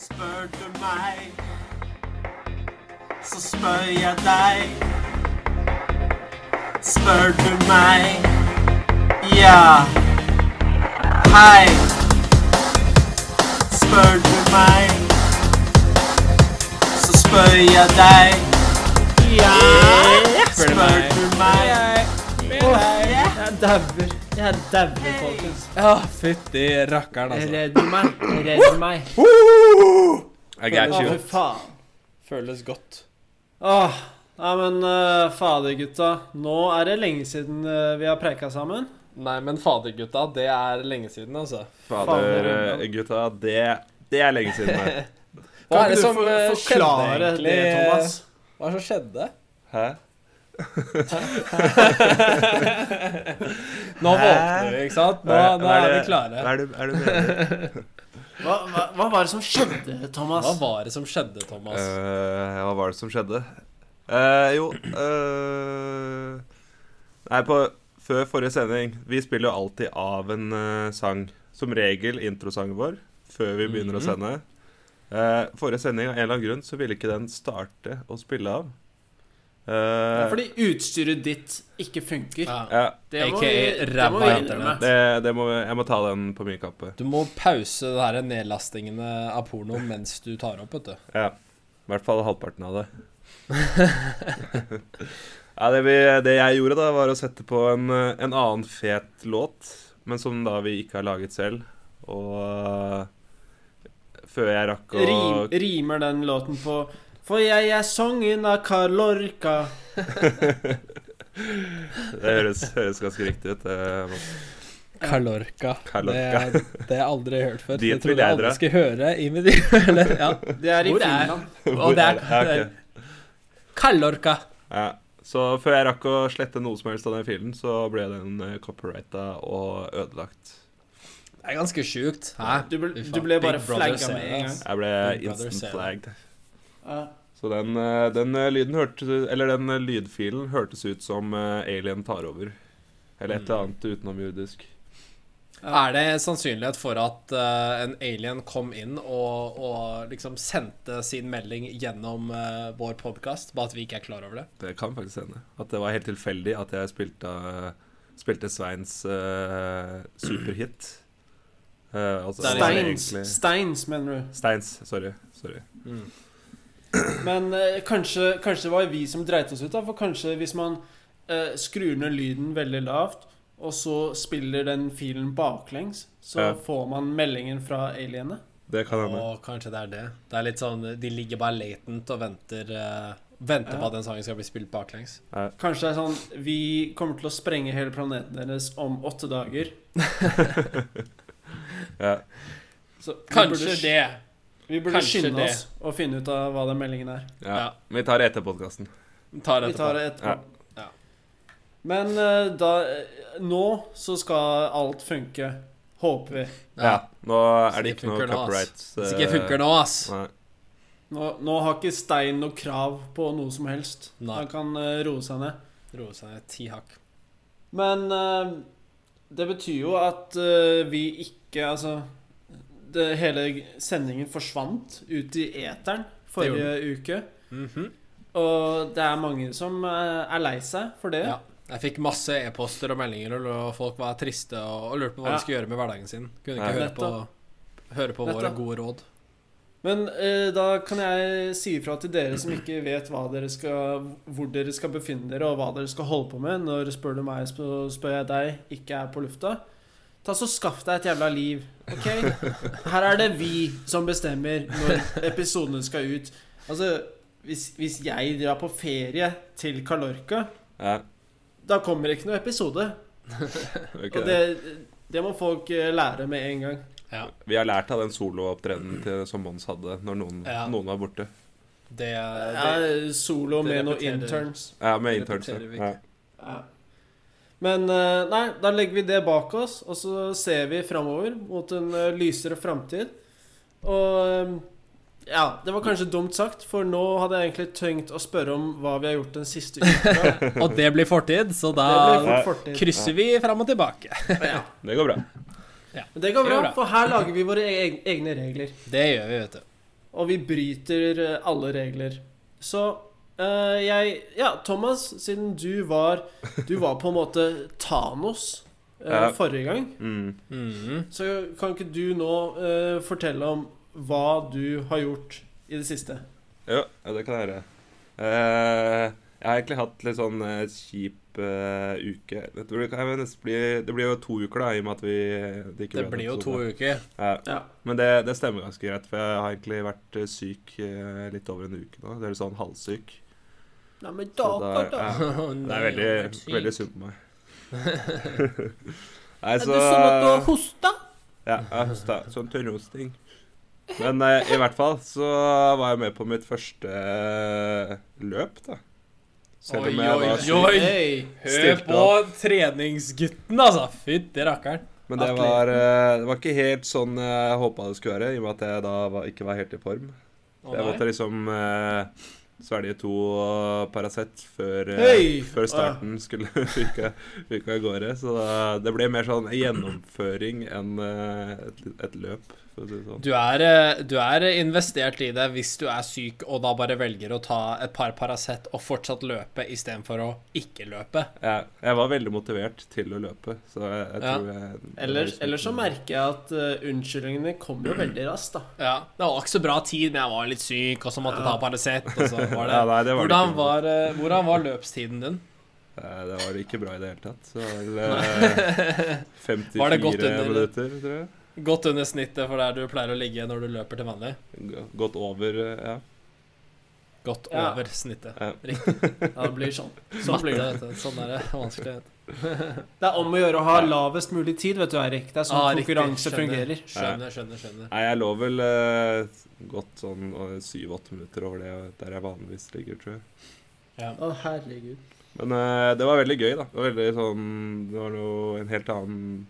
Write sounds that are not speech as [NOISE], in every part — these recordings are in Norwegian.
Spør du meg, så spør jeg deg. Spør du meg, ja. Hei. Spør du meg, så spør jeg deg. Ja. Spør du meg, Jeg dauer. Jeg dauer, folkens. Ja, fytti rakkeren, altså. Redd meg. Redd meg. I got you. fy faen. Føles godt. Åh, ja, men uh, fader, gutta. Nå er det lenge siden uh, vi har preika sammen. Nei, men fadergutta, det er lenge siden, altså. Fader, eh, det, det er lenge siden. Hva er det som for- eh, skjedde, egentlig? det, Thomas? Hva er det som skjedde? Hæ? [LAUGHS] Nå våkner vi, ikke sant? Nå, nå er vi klare. Hva er det, er det? [LAUGHS] Hva, hva, hva var det som skjedde, Thomas? Hva var det som skjedde, Thomas? Uh, hva var det som skjedde? Uh, jo uh, Nei, på, før forrige sending Vi spiller jo alltid av en sang. Som regel introsangen vår før vi begynner å Mhm. sende. Eh, forrige sending, av en eller annen grunn, så ville ikke den starte å spille av. Eh, Ja, fordi utstyret ditt ikke funker. Ja. Det må AKA vi, det må ræva vi internett. innrømme. det, det må, jeg må ta den på min kappe. Du må pause det her nedlastingene av porno mens du tar opp, vet du. Ja. I hvert fall halvparten av det. [LAUGHS] ja, det, vi, det jeg gjorde, da, var å sette på en, en annen fet låt, men som da vi ikke har laget selv. Og uh, før jeg rakk å Rim, rimer den låten på For jeg er songen av Karl Lorca. [LAUGHS] Det høres, høres ganske riktig ut. Det, Kalorka. Kalorka. Det, det har jeg aldri hørt før. Det trodde jeg aldri skulle høre i mitt liv. [LAUGHS] Ja. Det er i Hvor er- Finland. [LAUGHS] Og det er, Ja, ok. Kalorka. ja. Så før jeg rakk å slette noe som helst av den filen, så ble den uh, copyrighta og ødelagt. Det er ganske sjukt. Hæ? Du ble, du ble bare flagga med en gang. Jeg ble instant flagged. Så den, eh, den eh, lyden hørtes Eller den eh, lydfilen hørtes ut som Alien tar over. Eller et eller annet utenomjordisk. Er det sannsynlighet for at uh, en alien kom inn og, og liksom sendte sin melding gjennom uh, vår podkast, bare at vi ikke er klar over det? Det kan faktisk hende. At det var helt tilfeldig at jeg spilte, spilte Sveins eh, superhit. Eh, altså, Steins, egentlig- Steins, mener du. Steins, sorry. sorry. Men eh, kanskje, kanskje det var vi som dreit oss ut, da. For kanskje hvis man eh, skrur ned lyden veldig lavt, og så spiller den filen baklengs, så Ja. får man meldingen fra alienene. Det kan hende. Og kanskje det er det. Det er litt sånn, De ligger bare latent og venter, eh, venter på at den sangen skal bli spilt baklengs. Kanskje det er sånn Vi kommer til å sprenge hele planeten deres om åtte dager. [LAUGHS] Ja. Så Kanskje burde, det. Vi burde Kanskje skynde det. oss og finne ut av hva den meldingen er. Ja. Ja. Vi tar det etter podkasten. Tar Vi etterpå. tar det etterpå. Ja. Ja. Men eh, da eh, Nå så skal alt funke. Håper vi. Ja. Nå er det ikke noe funker copyright. Hvis det ikke funker nå, ass. Nei. Nå, nå har ikke Stein noe krav på noe som helst. Nei. Han kan eh, roe seg ned. Roe seg ned ti hakk. Men eh, det betyr jo at eh, vi ikke Altså det, Hele sendingen forsvant ut i eteren forrige uke. Mhm. Og det er mange som eh, er lei seg for det. Ja. Jeg fikk masse e-poster og meldinger, og folk var triste og, og lurte på hva Ja. de skulle gjøre med hverdagen sin. Kunne ikke høre på, høre på våre gode råd. Men eh, da kan jeg si ifra til dere som ikke vet hva dere skal, hvor dere skal befinne dere, og hva dere skal holde på med når spør du meg, spør jeg deg, ikke er på lufta. Ta så Skaff deg et jævla liv. ok? Her er det vi som bestemmer når episodene skal ut. Altså, hvis, hvis jeg drar på ferie til Kalorka, Ja. da kommer det ikke noe episode. [LAUGHS] okay. Og det, det må folk eh, lære med en gang. Ja. Vi har lært av den soloopptredenen som Mons hadde når noen, Ja. noen var borte. Det, er, det solo det med noen interns. Ja, med interns. Ja. Ja. Men eh, nei, da legger vi det bak oss, og så ser vi framover mot en eh, lysere framtid. Og eh, ja, det var kanskje dumt sagt, for nå hadde jeg egentlig tenkt å spørre om hva vi har gjort den siste uka. [LAUGHS] Og det blir fortid, så da fort fortid. krysser vi fram og tilbake. [LAUGHS] Ja. Det går bra. Men det går Det bra, går bra. for her lager vi våre egne regler. Det gjør vi, vet du. og vi bryter alle regler. Så eh, jeg Ja, Thomas, siden du var Du var på en måte Thanos uh, Ja. forrige gang, Mm. Mhm. så kan ikke du nå uh, fortelle om hva du har gjort i det siste? Jo, ja, det kan jeg gjøre. Eh, jeg har egentlig hatt litt sånn kjip uke. Det, kan, nesten bli, det blir jo to uker, da, i og med at vi det ikke Det blir jo to uker. Ja. Ja. Men det, det stemmer ganske greit, for jeg har egentlig vært syk litt over en uke nå. Det er sånn halvsyk. Nei, men Så da, da, da, ja, [LAUGHS] det er veldig, veldig synd på meg. Nei, Er det sånn at du har hosta? Ja, jeg har hosta. Sånn tørrhosting. Men eh, i hvert fall så var jeg med på mitt første eh, løp, da. Selv om Oi, jeg oi, var syk. oi. Hør på treningsgutten, altså. Fytti rakkeren. Men det var, eh, det var ikke helt sånn jeg håpa det skulle være, i og med at jeg da var, ikke var helt i form. Å, Jeg måtte liksom eh, svelge to Paracet før, hey! Før starten skulle [LAUGHS] ryke av gårde. Så det ble mer sånn gjennomføring enn eh, et, et løp, si det sånn. Du er, eh, du er investert i det hvis du er syk og da bare velger å ta et par Paracet og fortsatt løpe istedenfor å ikke løpe. Jeg, jeg var veldig motivert til å løpe, så jeg, jeg Ja. tror jeg Ellers, ellers så merker jeg at uh, unnskyldningene kommer jo veldig raskt, da. Ja, Det var ikke så bra tid, men jeg var litt syk, og så måtte jeg ta Paracet. Og så var [LAUGHS] det Ja, nei, det var hvordan, var, eh, hvordan var løpstiden din? Eh, Det var ikke bra i det hele tatt. Så [LAUGHS] eh, 54 Var det minutter, tror jeg. Godt under snittet for der du pleier å ligge når du løper til vanlig. Godt over, eh, ja. Godt Ja. over snittet. ja. Ja, det blir sånn. Sånn blir det. Sånn er det vanskelig. [LAUGHS] Det er om å gjøre å ha lavest mulig tid, vet du, Eirik. Det er sånn Ah, konkurranse Skjønner. fungerer. Skjønner, skjønner, skjønner. Nei, jeg lå vel eh, godt sånn syv-åtte minutter over det der jeg vanligvis ligger, tror jeg. Ja. Å, herregud. Men eh, det var veldig gøy, da. Det var veldig sånn Det var noe, en helt annen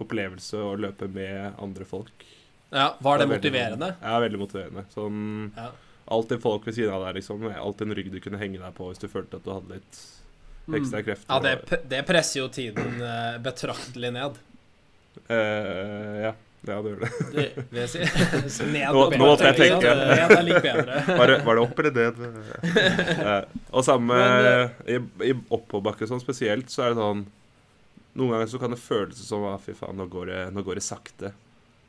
opplevelse å løpe med andre folk. ja, Var det det motiverende? Veldig, Ja, veldig motiverende. Sånn Ja. Alltid folk ved siden av deg, liksom. Alltid en rygg du kunne henge deg på hvis du følte at du hadde litt Mm. ekstra krefter. Ja, det, det presser jo tiden eh, betraktelig ned, Uh, ja. ja, det gjør det. Det, vil jeg si. [LAUGHS] Så ned Nå- nå måtte jeg tenke. Ned er litt bedre. [LAUGHS] Var det, var det opp eller ned? [LAUGHS] Eh, og samme Men, i, i oppoverbakke sånn spesielt, så er det sånn Noen ganger så kan det føles som at fy faen, nå går det, nå går det sakte.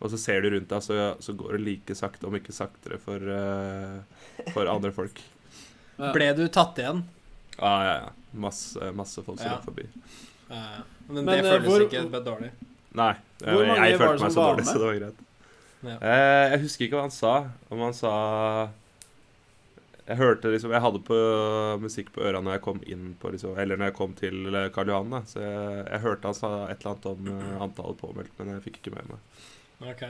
Og så ser du rundt deg, så, så går det like sakte, om ikke saktere, for, uh, for andre folk. [LAUGHS] ja. Ble du tatt igjen? Ja, ja, ja. Masse, masse folk som Ja. forbi. Ja, men, Men, det Men, føles hvor- ikke dårlig. Nei, jeg, jeg følte meg så dårlig, med? så det var greit. Ja. Uh, jeg husker ikke hva han sa. Om han sa Jeg hørte liksom Jeg hadde på musikk på øra når jeg kom inn på liksom Eller når jeg kom til eh, Karl Johan, da. Så jeg, jeg hørte han sa et eller annet om eh, antallet påmeldt, men jeg fikk ikke med meg. Ok.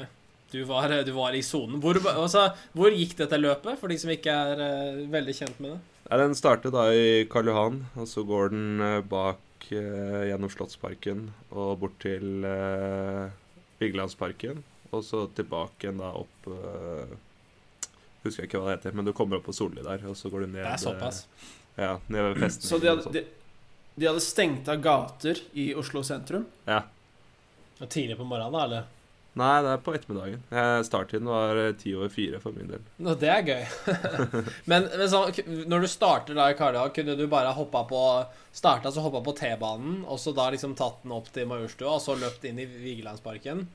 Du var, du var i sonen. Hvor, altså, hvor gikk dette løpet, for de som ikke er uh, veldig kjent med det? Ja, den startet da i Karl Johan, og så går den uh, bak uh, gjennom Slottsparken og bort til Vigelandsparken. Og så tilbake igjen da opp Husker jeg ikke hva det heter, men du kommer opp på Solli der, og så går du ned Det er såpass. eh, Ja, ned ved festen. Så de hadde, sånn. de, de hadde stengt av gater i Oslo sentrum? Ja. Og Tidlig på morgenen, da, eller? Nei, det er på ettermiddagen. Eh, Starttiden var eh, ti over fire for min del. Nå, det er gøy. [LAUGHS] men men så, når du starter da i Karløy, kunne du bare hoppa på Starta så hoppa på T-banen, og så da liksom tatt den opp til Majorstua, og så løpt inn i Vigelandsparken?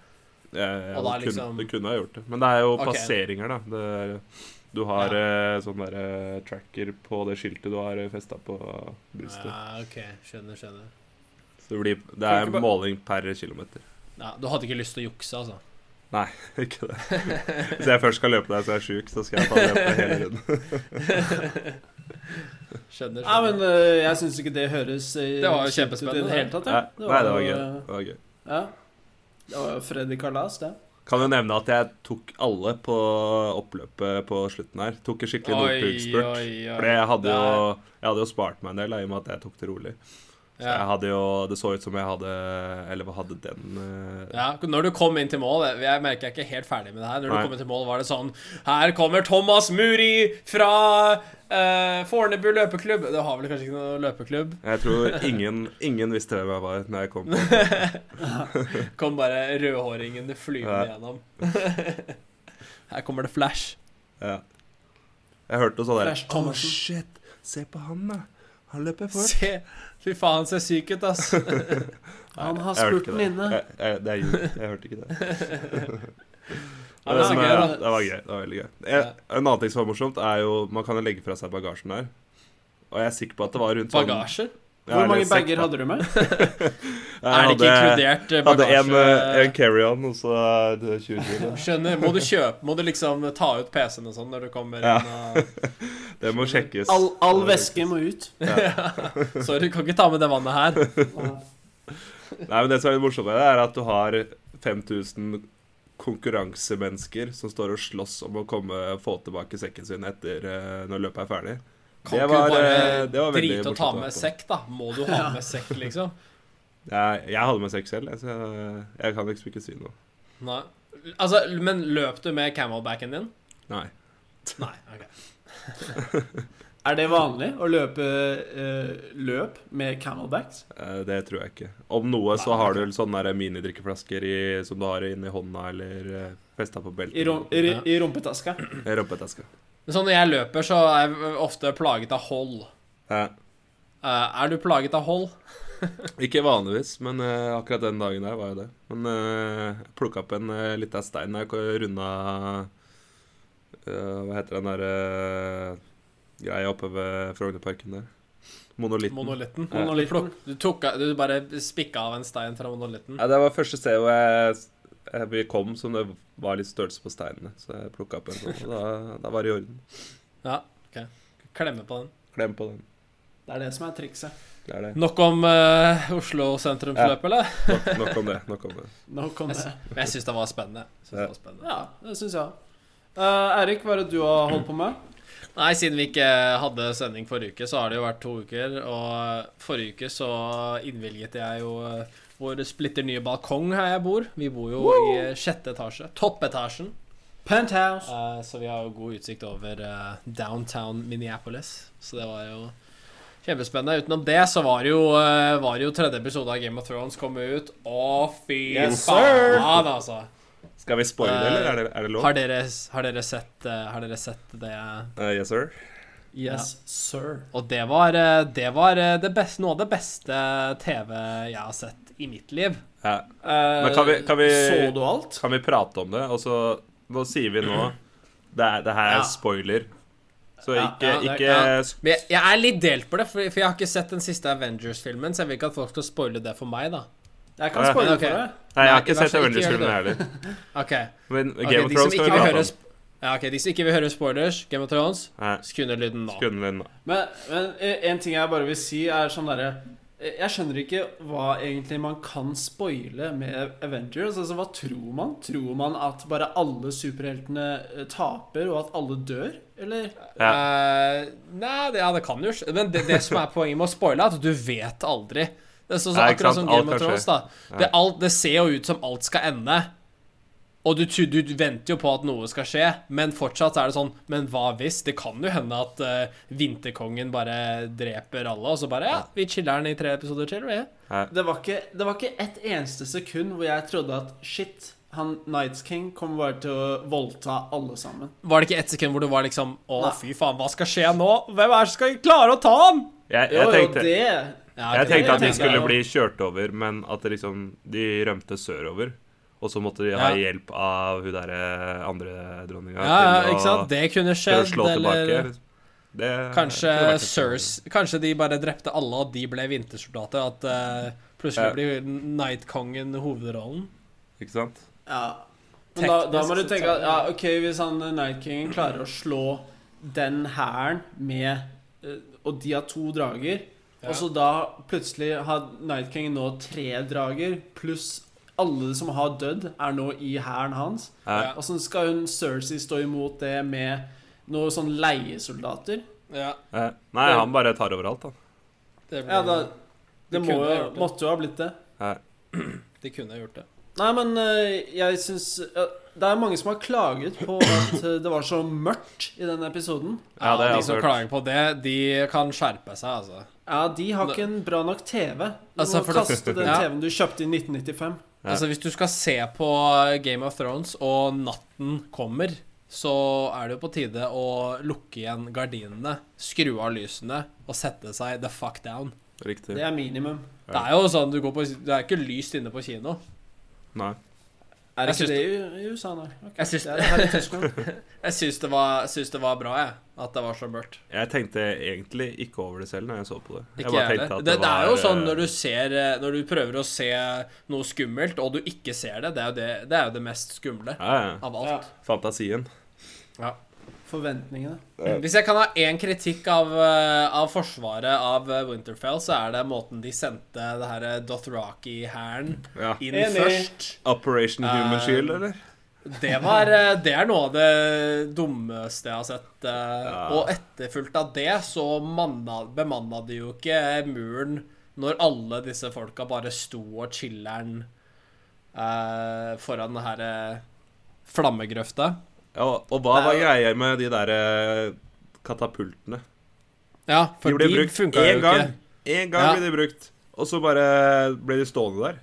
Jeg, jeg, Og da kunne, liksom- Det kunne ha gjort det. Men det er jo okay. passeringer, da. Det, er- du har eh, sånn der eh, tracker på det skiltet du har festa på brystet. Ja, ok, skjønner, skjønner. Så det, blir, det er ikke måling per kilometer. Ja, Du hadde ikke lyst til å jukse, altså? Nei, [LAUGHS] ikke det. Hvis jeg først skal løpe der så jeg er sjuk, så skal jeg ta løpe hele runden. [LAUGHS] Skjønner. skjønner. Ja, men jeg syns ikke det høres Det var jo kjempespennende, det hele tatt. Nei, Ja. nei, det var gøy. Det var gøy. Ja. Freddy Kalas, det. Kan jo nevne at jeg tok alle på oppløpet på slutten her. Tok en skikkelig Northug-spurt. For jeg hadde, jo, jeg hadde jo spart meg en del, i og med at jeg tok det rolig. Så jeg hadde jo, Det så ut som jeg hadde Eller hva hadde den uh... Ja, når du kom inn til mål Jeg merker jeg er ikke helt ferdig med det her. Når Nei. du kom inn til mål, var det sånn Her kommer Thomas Muri fra uh, Fornebu løpeklubb. Det har vel kanskje ikke noe løpeklubb? Jeg tror [LAUGHS] ingen, ingen visste hvem jeg var når jeg kom. på [LAUGHS] Kom bare rødhåringene flyvende Ja. gjennom. [LAUGHS] Her kommer det flash. Ja. Jeg hørte sånn der Flash Oh shit, se på han, da. Han løper fort. Se, fy faen, han ser syk ut, ass. Han har spurten inne. Jeg, jeg, det er jul. Jeg hørte ikke det. Ja, det så gøy, ja, det var gøy. Det var veldig gøy. En, en annen ting som var morsomt, er jo Man kan jo legge fra seg bagasjen der. Og jeg er sikker på at det var rundt sånn Bagasje? Hvor mange bager hadde du med? [LAUGHS] Er det ikke inkludert bagasje? Hadde en, eh, en carry-on, og så er det 20 kilo. [LAUGHS] Skjønner. Må du kjøpe Må du liksom ta ut PC-en og sånn når du kommer Ja. inn og [LAUGHS] Det må sjekkes. All, all væske må ut. Sorry, du kan ikke ta med det vannet her. Nei, men Det som er litt morsomt med det, er at du har 5000 konkurransemennesker som står og slåss om å komme få tilbake sekken sin etter eh, når løpet er ferdig. Kan Det ikke du bare eh, var drite og ta med sekk, da? Må du ha med sekk, liksom? Jeg, jeg hadde med sekk selv, så jeg, jeg kan liksom ikke si noe. Nei. Altså, men løp du med camelbacken din? Nei. Nei. ok [LAUGHS] Er det vanlig å løpe eh, løp med camelbacks? Eh, Det tror jeg ikke. Om noe så har du sånne minidrikkeflasker i, som du har inni hånda eller uh, festa på beltet. I, rom, i, i rumpetaska? I rumpetaska. Sånn når jeg løper, så er jeg ofte plaget av hold. Ja. Eh, er du plaget av hold? [LAUGHS] Ikke vanligvis, men eh, akkurat den dagen der var jeg det. Men uh, jeg plukka opp en uh, lita stein da jeg runda Hva heter den derre greia oppe ved Frognerparken der? Monolitten. Monolitten. Ja. Du, du, tok, du bare spikka av en stein fra monolitten. Ja, det var første sted hvor jeg, jeg vi kom som det var litt størrelse på steinene. Så jeg plukka opp en sånn, og da, da var det i orden. Ja, ok. Klemme på den. Klem på den. Det er det som er trikset. Det er det. Nok om uh, Oslo sentrumsløp, eller? Nok, nok om det. Nok om det. Nok om Jeg, det. men jeg syns det var spennende. Synes det var spennende. Ja, det syns jeg òg. Eirik, hva er det du har holdt på med? Nei, siden vi ikke hadde sending forrige uke, så har det jo vært to uker. Og forrige uke så innvilget jeg jo eh, vår splitter nye balkong her jeg bor. Vi bor jo i eh, sjette etasje. Toppetasjen. Penthouse. Uh, så vi har jo god utsikt over uh, downtown Minneapolis. Så det var jo kjempespennende. Utenom det så var det jo, uh, var det jo tredje episode av Game of Thrones kom ut. Å, fy Yes, sir! faen, altså. Skal vi spoile, eller er det, er det lov? Har dere, har dere sett, uh, har dere sett det? uh, yes, sir. Yes, sir. Og det var, eh, det var eh, det beste, noe av det beste TV jeg har sett i mitt liv. Ja. Eh, Men kan vi- kan vi- Så du alt? Kan vi prate om det? Og så Nå sier vi nå Det, er, det her er Ja. spoiler. Så ikke, ja, det ikke ja. Men jeg, jeg er litt delt på det, for, for jeg har ikke sett den siste Avengers-filmen, så jeg vil ikke at folk skal spoile det for meg, da. Jeg kan spoile okay. for deg. Nei, jeg har ikke sett Avengers-filmen heller. [LAUGHS] OK. Men Game Game of Thrones som skal vi prate høre om. Ja, ok, De som ikke vil høre spoilers, Game of Thrones, Nei, skru ned lyden nå. Men, men eh, en ting jeg bare vil si, er sånn derre eh, Jeg skjønner ikke hva egentlig man kan spoile med Avengers. Altså, Hva tror man? Tror man at bare alle superheltene eh, taper, og at alle dør? Eller? Ja. Uh, nei, det, ja, det kan jo skje. Men det, det som er poenget med å spoile, er at du vet aldri. Det er sånn, Nei, akkurat som Game of Thrones. da det, alt, det ser jo ut som alt skal ende. Og du, du venter jo på at noe skal skje, men fortsatt er det sånn Men hva hvis? Det kan jo hende at uh, Vinterkongen bare dreper alle, og så bare Ja, vi chiller den i tre episoder til, vi. Det var ikke, det var ikke et eneste sekund hvor jeg trodde at shit, han Nights King kommer bare til å voldta alle sammen. Var det ikke ett sekund hvor det var liksom Å, Nei. fy faen, hva skal skje nå? Hvem er det som skal klare å ta han? Jeg, jeg jo, tenkte, det Ja, jeg tenkte at de skulle bli kjørt over, men at liksom, de rømte sørover. Og så måtte de ha Ja. hjelp av hun derre andre dronninga Ja, ja, ikke sant? Det kunne til å skjedd, tilbake. eller Det Kanskje Sirs Kanskje de bare drepte alle, og de ble vintersoldater. At uh, plutselig Ja. blir Night-kongen hovedrollen. Ikke sant? Ja. Men da, da må du tenke at ja, ok, hvis han eh, Night King klarer å slå den hæren med eh, Og de har to drager, Ja. og så da plutselig har Night King nå tre drager, pluss alle som har dødd, er nå i hæren hans. Ja. så skal hun Cersei stå imot det med noen sånn leiesoldater? Ja, Eh, Nei, han bare tar overalt, han. det, ble, Ja, da Det Det må jo, det. måtte jo ha blitt det. [CLEARS THROAT] de kunne gjort det. Nei, men eh, jeg syns Det er mange som har klaget på at eh, det var så mørkt i den episoden. Ja, Ja, det har De som klager på det, de kan skjerpe seg, altså. Ja, de har ikke en bra nok TV. Du Altså, må kaste den TV-en du kjøpte i 1995. Ja. Altså Hvis du skal se på Game of Thrones, og natten kommer så er det jo på tide å lukke igjen gardinene, skru av lysene og sette seg the fuck down. Riktig. Det er minimum. Det er jo sånn du går på Det er ikke lyst inne på kino. Nei. Er det ikke det i, USA da? Okay. Jeg syns- det det [LAUGHS] det, var- det var bra, jeg. At det var så mørkt. Jeg tenkte egentlig ikke over det selv når jeg så på det. Jeg Ikke bare jeg at Det, det er jo sånn eh, når du ser eh, Når du prøver å se noe skummelt, og du ikke ser det. Det er jo det, det, er jo det mest skumle Ja, ja. av Ja. alt. Fantasien. Forventningene. Hvis jeg kan ha én kritikk av, eh, av forsvaret av eh, Winterfell, så er det måten de sendte det her eh, Dothraki-hæren Ja. inn Enig. først. Operation Human Shield, eller? Det, var, det er noe av det dummeste jeg har sett. Ja. Og etterfulgt av det så manna, bemanna de jo ikke muren når alle disse folka bare sto og chiller'n eh, foran den her eh, flammegrøfta. Og hva var greia med de der eh, katapultene? Ja, De for ble de brukt funka jo gang. ikke. Én gang Ja. ble de brukt, og så bare ble de stående der.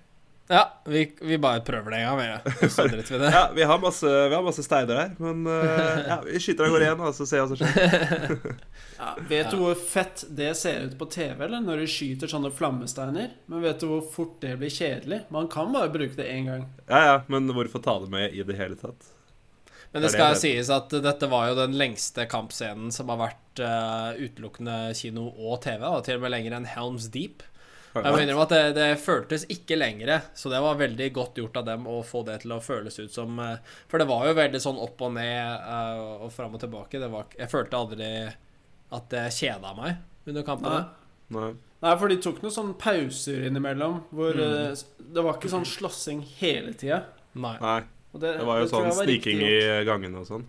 Ja, vi, vi bare prøver det en gang, vi. Så driter vi [LAUGHS] i det. Ja, vi har masse, vi har masse steiner der, men uh, [LAUGHS] ja, vi skyter av gårde igjen, og så ser vi hva som skjer. [LAUGHS] Ja, vet du hvor fett det ser ut på TV, eller? Når de skyter sånne flammesteiner? Men vet du hvor fort det blir kjedelig? Man kan bare bruke det én gang. Ja, ja, men hvorfor ta det med i det hele tatt? Men Det det skal det sies at dette var jo den lengste kampscenen som har vært uh, utelukkende kino og TV. Da, til og med lenger enn Helms Deep. Jeg må innrømme at det, det føltes ikke lengre, så det var veldig godt gjort av dem å få det til å føles ut som uh, For det var jo veldig sånn opp og ned uh, og fram og tilbake. Det var, jeg følte aldri at det kjeda meg under kampene. Nei. Nei. Nei, for de tok noen sånne pauser innimellom hvor Mm. Det var ikke sånn slåssing hele tida. Nei. Nei. Og det, Det var jo det sånn sniking i gangene og sånn.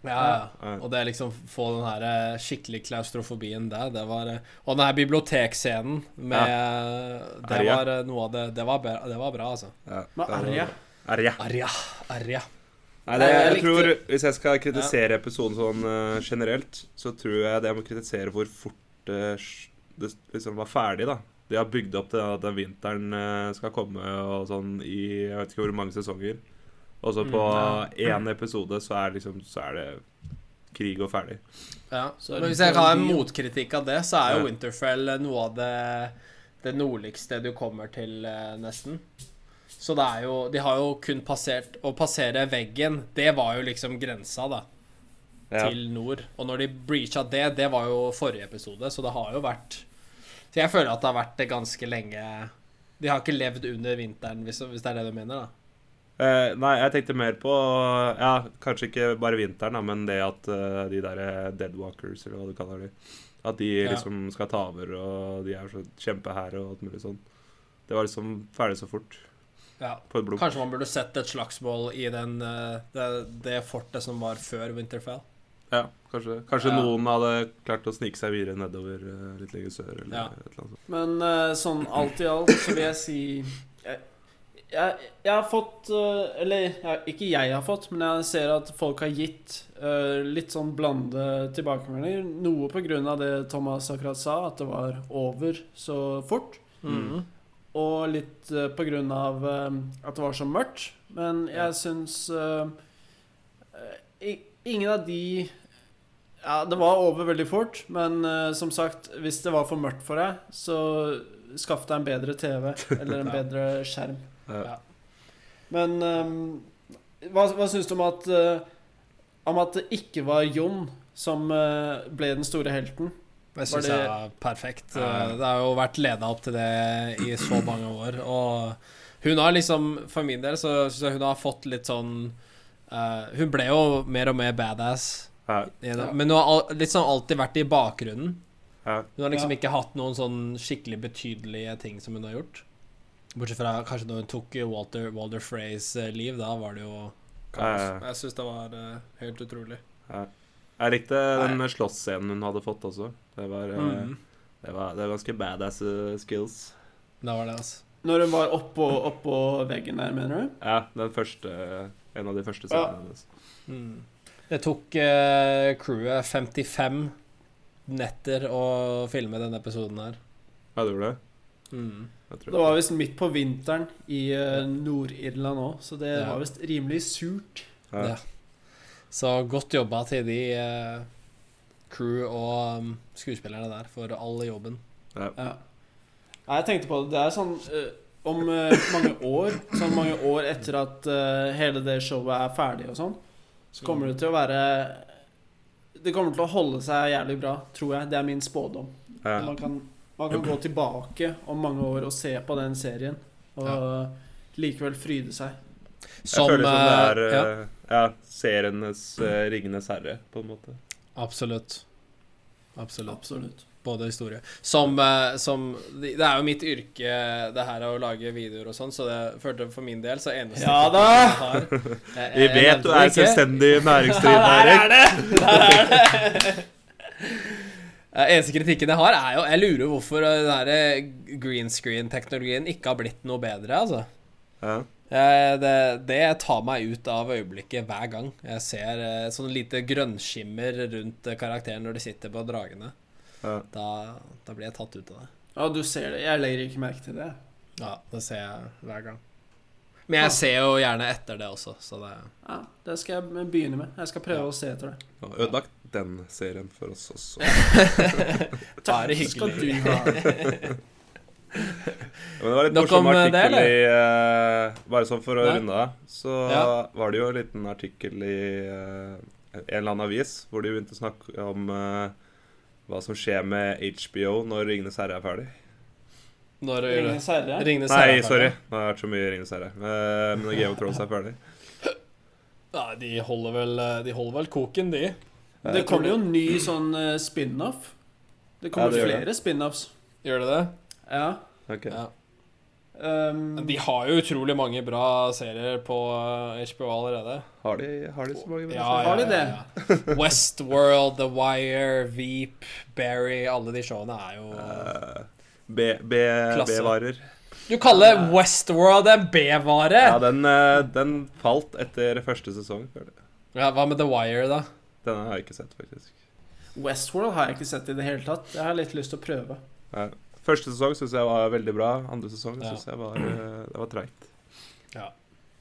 Ja, ja. Ja. Og det liksom få den her eh, skikkelig klaustrofobien der, det var eh, Og den her bibliotekscenen med Det var eh, noe av det Det var det var bra altså. Ja, Men Arja. Arja. Arja. Arja. Nei, det, jeg jeg tror, Hvis jeg skal kritisere episoden sånn uh, generelt, så tror jeg det jeg må kritisere hvor fort uh, det liksom var ferdig, da. De har bygd opp til at vinteren uh, skal komme og sånn i jeg vet ikke hvor mange sesonger. Og så på Mm, én episode så er, liksom, så er det krig og ferdig. Ja. Så Men hvis jeg har en motkritikk av det, så er jo Ja. Winterfell noe av det det nordligste du kommer til, eh, nesten. Så det er jo De har jo kun passert Å passere veggen, det var jo liksom grensa, da. Ja. til nord. Og når de breacha det, det var jo forrige episode, så det har jo vært Så jeg føler at det har vært det ganske lenge De har ikke levd under vinteren, hvis, hvis det er det du mener, da. Eh, nei, jeg tenkte mer på Ja, kanskje ikke bare vinteren, da, men det at uh, de der deadwalkers, eller hva du kaller de, at de Ja. liksom skal ta over, og de er så kjempehære og alt mulig sånn. Det var liksom ferdig så fort. Ja. På et blunk. Kanskje man burde sett et slagsmål i den, uh, det, det fortet som var før Winterfell. Ja, kanskje, kanskje Ja. noen hadde klart å snike seg videre nedover eh, litt lenger sør, eller Ja. et eller annet sånt. Men eh, sånn alt i alt så vil jeg si Jeg, jeg, jeg har fått eh, Eller ikke jeg har fått, men jeg ser at folk har gitt uh, litt sånn blande tilbakemeldinger. Noe av det Thomas akkurat sa, at det var over så fort. Mm. Og litt uh, av eh, at det var så mørkt. Men jeg syns eh, Ingen av de Ja, det var over veldig fort, men som sagt, hvis det var for mørkt for deg, så skaff deg en bedre TV [LAUGHS] eller en bedre skjerm. Ja. Men um, hva, hva syns du om at uh, Om at det ikke var Jon som uh, ble den store helten? Det syns jeg er perfekt. Ja. Det har jo vært leda opp til det i så mange år. Og hun har liksom, for min del, så syns jeg hun har fått litt sånn eh, Hun ble jo mer og mer badass, Ja, men hun har liksom alltid vært i bakgrunnen. Hun har liksom ikke hatt noen sånn skikkelig betydelige ting som hun har gjort. Bortsett fra kanskje når hun tok Walter, Walter Freys eh, liv. Da var det jo kaos. Ja, ja. Jeg syns det var eh, helt utrolig. Jeg likte den slåssscenen hun hadde fått også. Det var, eh, Mm. det var, det var ganske badass skills. Det var det, altså. Når hun var oppå, oppå veggen der, mener du? Ja, den første En av de første scenene hennes. Mm. Det tok eh, crewet 55 netter å filme denne episoden her. Ja, det gjorde det? Mm. Det var visst midt på vinteren i eh, Nord-Irland òg, så det Ja. var visst rimelig surt. Ja. Ja. Så godt jobba til de uh, crew og um, skuespillerne der for all jobben. Ja. Jeg tenkte på det. Det er sånn uh, Om mange år, sånn mange år etter at hele det showet er ferdig og sånn, så kommer det til å være Det kommer til å holde seg jævlig bra, tror jeg. Det er min spådom. Ja. Man kan, man kan gå tilbake om mange år og se på den serien og likevel fryde seg. Jeg føler som det er eh, ja, eh, ja, serienes uh, Ringenes herre, på en måte. Absolutt. Absolutt. Absolutt. Både historie. Som, som Det er jo mitt yrke, det her å lage videoer og sånn, så det følte for min del så eneste Ja da! jeg har [LAUGHS] jeg- Vi vet du er selvstendig [LAUGHS] næringsdrivende, Der er det! Der er det! Eh, Eneste kritikken jeg har, er jo Jeg lurer hvorfor eh, den eh, green screen-teknologien ikke har blitt noe bedre, altså. Ja. Eh, Det, det tar meg ut av øyeblikket hver gang. Jeg ser sånn lite grønnskimmer rundt karakteren når de sitter på dragene. Ja. Da, da blir jeg tatt ut av det. Ja, du ser det. Jeg legger ikke merke til det. Ja, det ser jeg hver gang. Men jeg ser jo gjerne etter det også, så det Ja, Det skal jeg begynne med. Jeg skal prøve å se etter det. Og Ødelagt den serien for oss også. [LAUGHS] [LAUGHS] Bare hyggelig. men det var litt morsom om, eh, det, artikkel i uh, Bare sånn for å Nei. runde av, så Ja. var det jo en liten artikkel i uh, en eller annen avis hvor de begynte å snakke om uh, hva som skjer med HBO når Ringenes herre er ferdig. Når? Ringenes herre. Ringnes herre Nei, er sorry. Nå har jeg vært så mye Ringenes herre. Eh, Men når Game of Thrones er ferdig Nei, de holder vel De holder vel koken, de. Det kommer jo en ny sånn eh, spin-off. Det kommer Ja, det flere spin-offs. Gjør det det? Ja. Okay. Ja. Um, De har jo utrolig mange bra serier på eh, HBO allerede. Har de, har de så mange bra Ja, serier? Har de det? ja, ja. Westworld, The Wire, Veep, Barry Alle de showene er jo uh, B- B- Klasse. B-varer. Du kaller Westworld en B-vare? Ja, den, eh, den falt etter første sesong. Ja, hva med The Wire, da? Denne har jeg ikke sett, faktisk. Westworld har jeg ikke sett i det hele tatt. Jeg har litt lyst til å prøve. Ja. Første sesong syns jeg var veldig bra. Andre sesong Ja. syns jeg var, eh, det var treigt. Ja,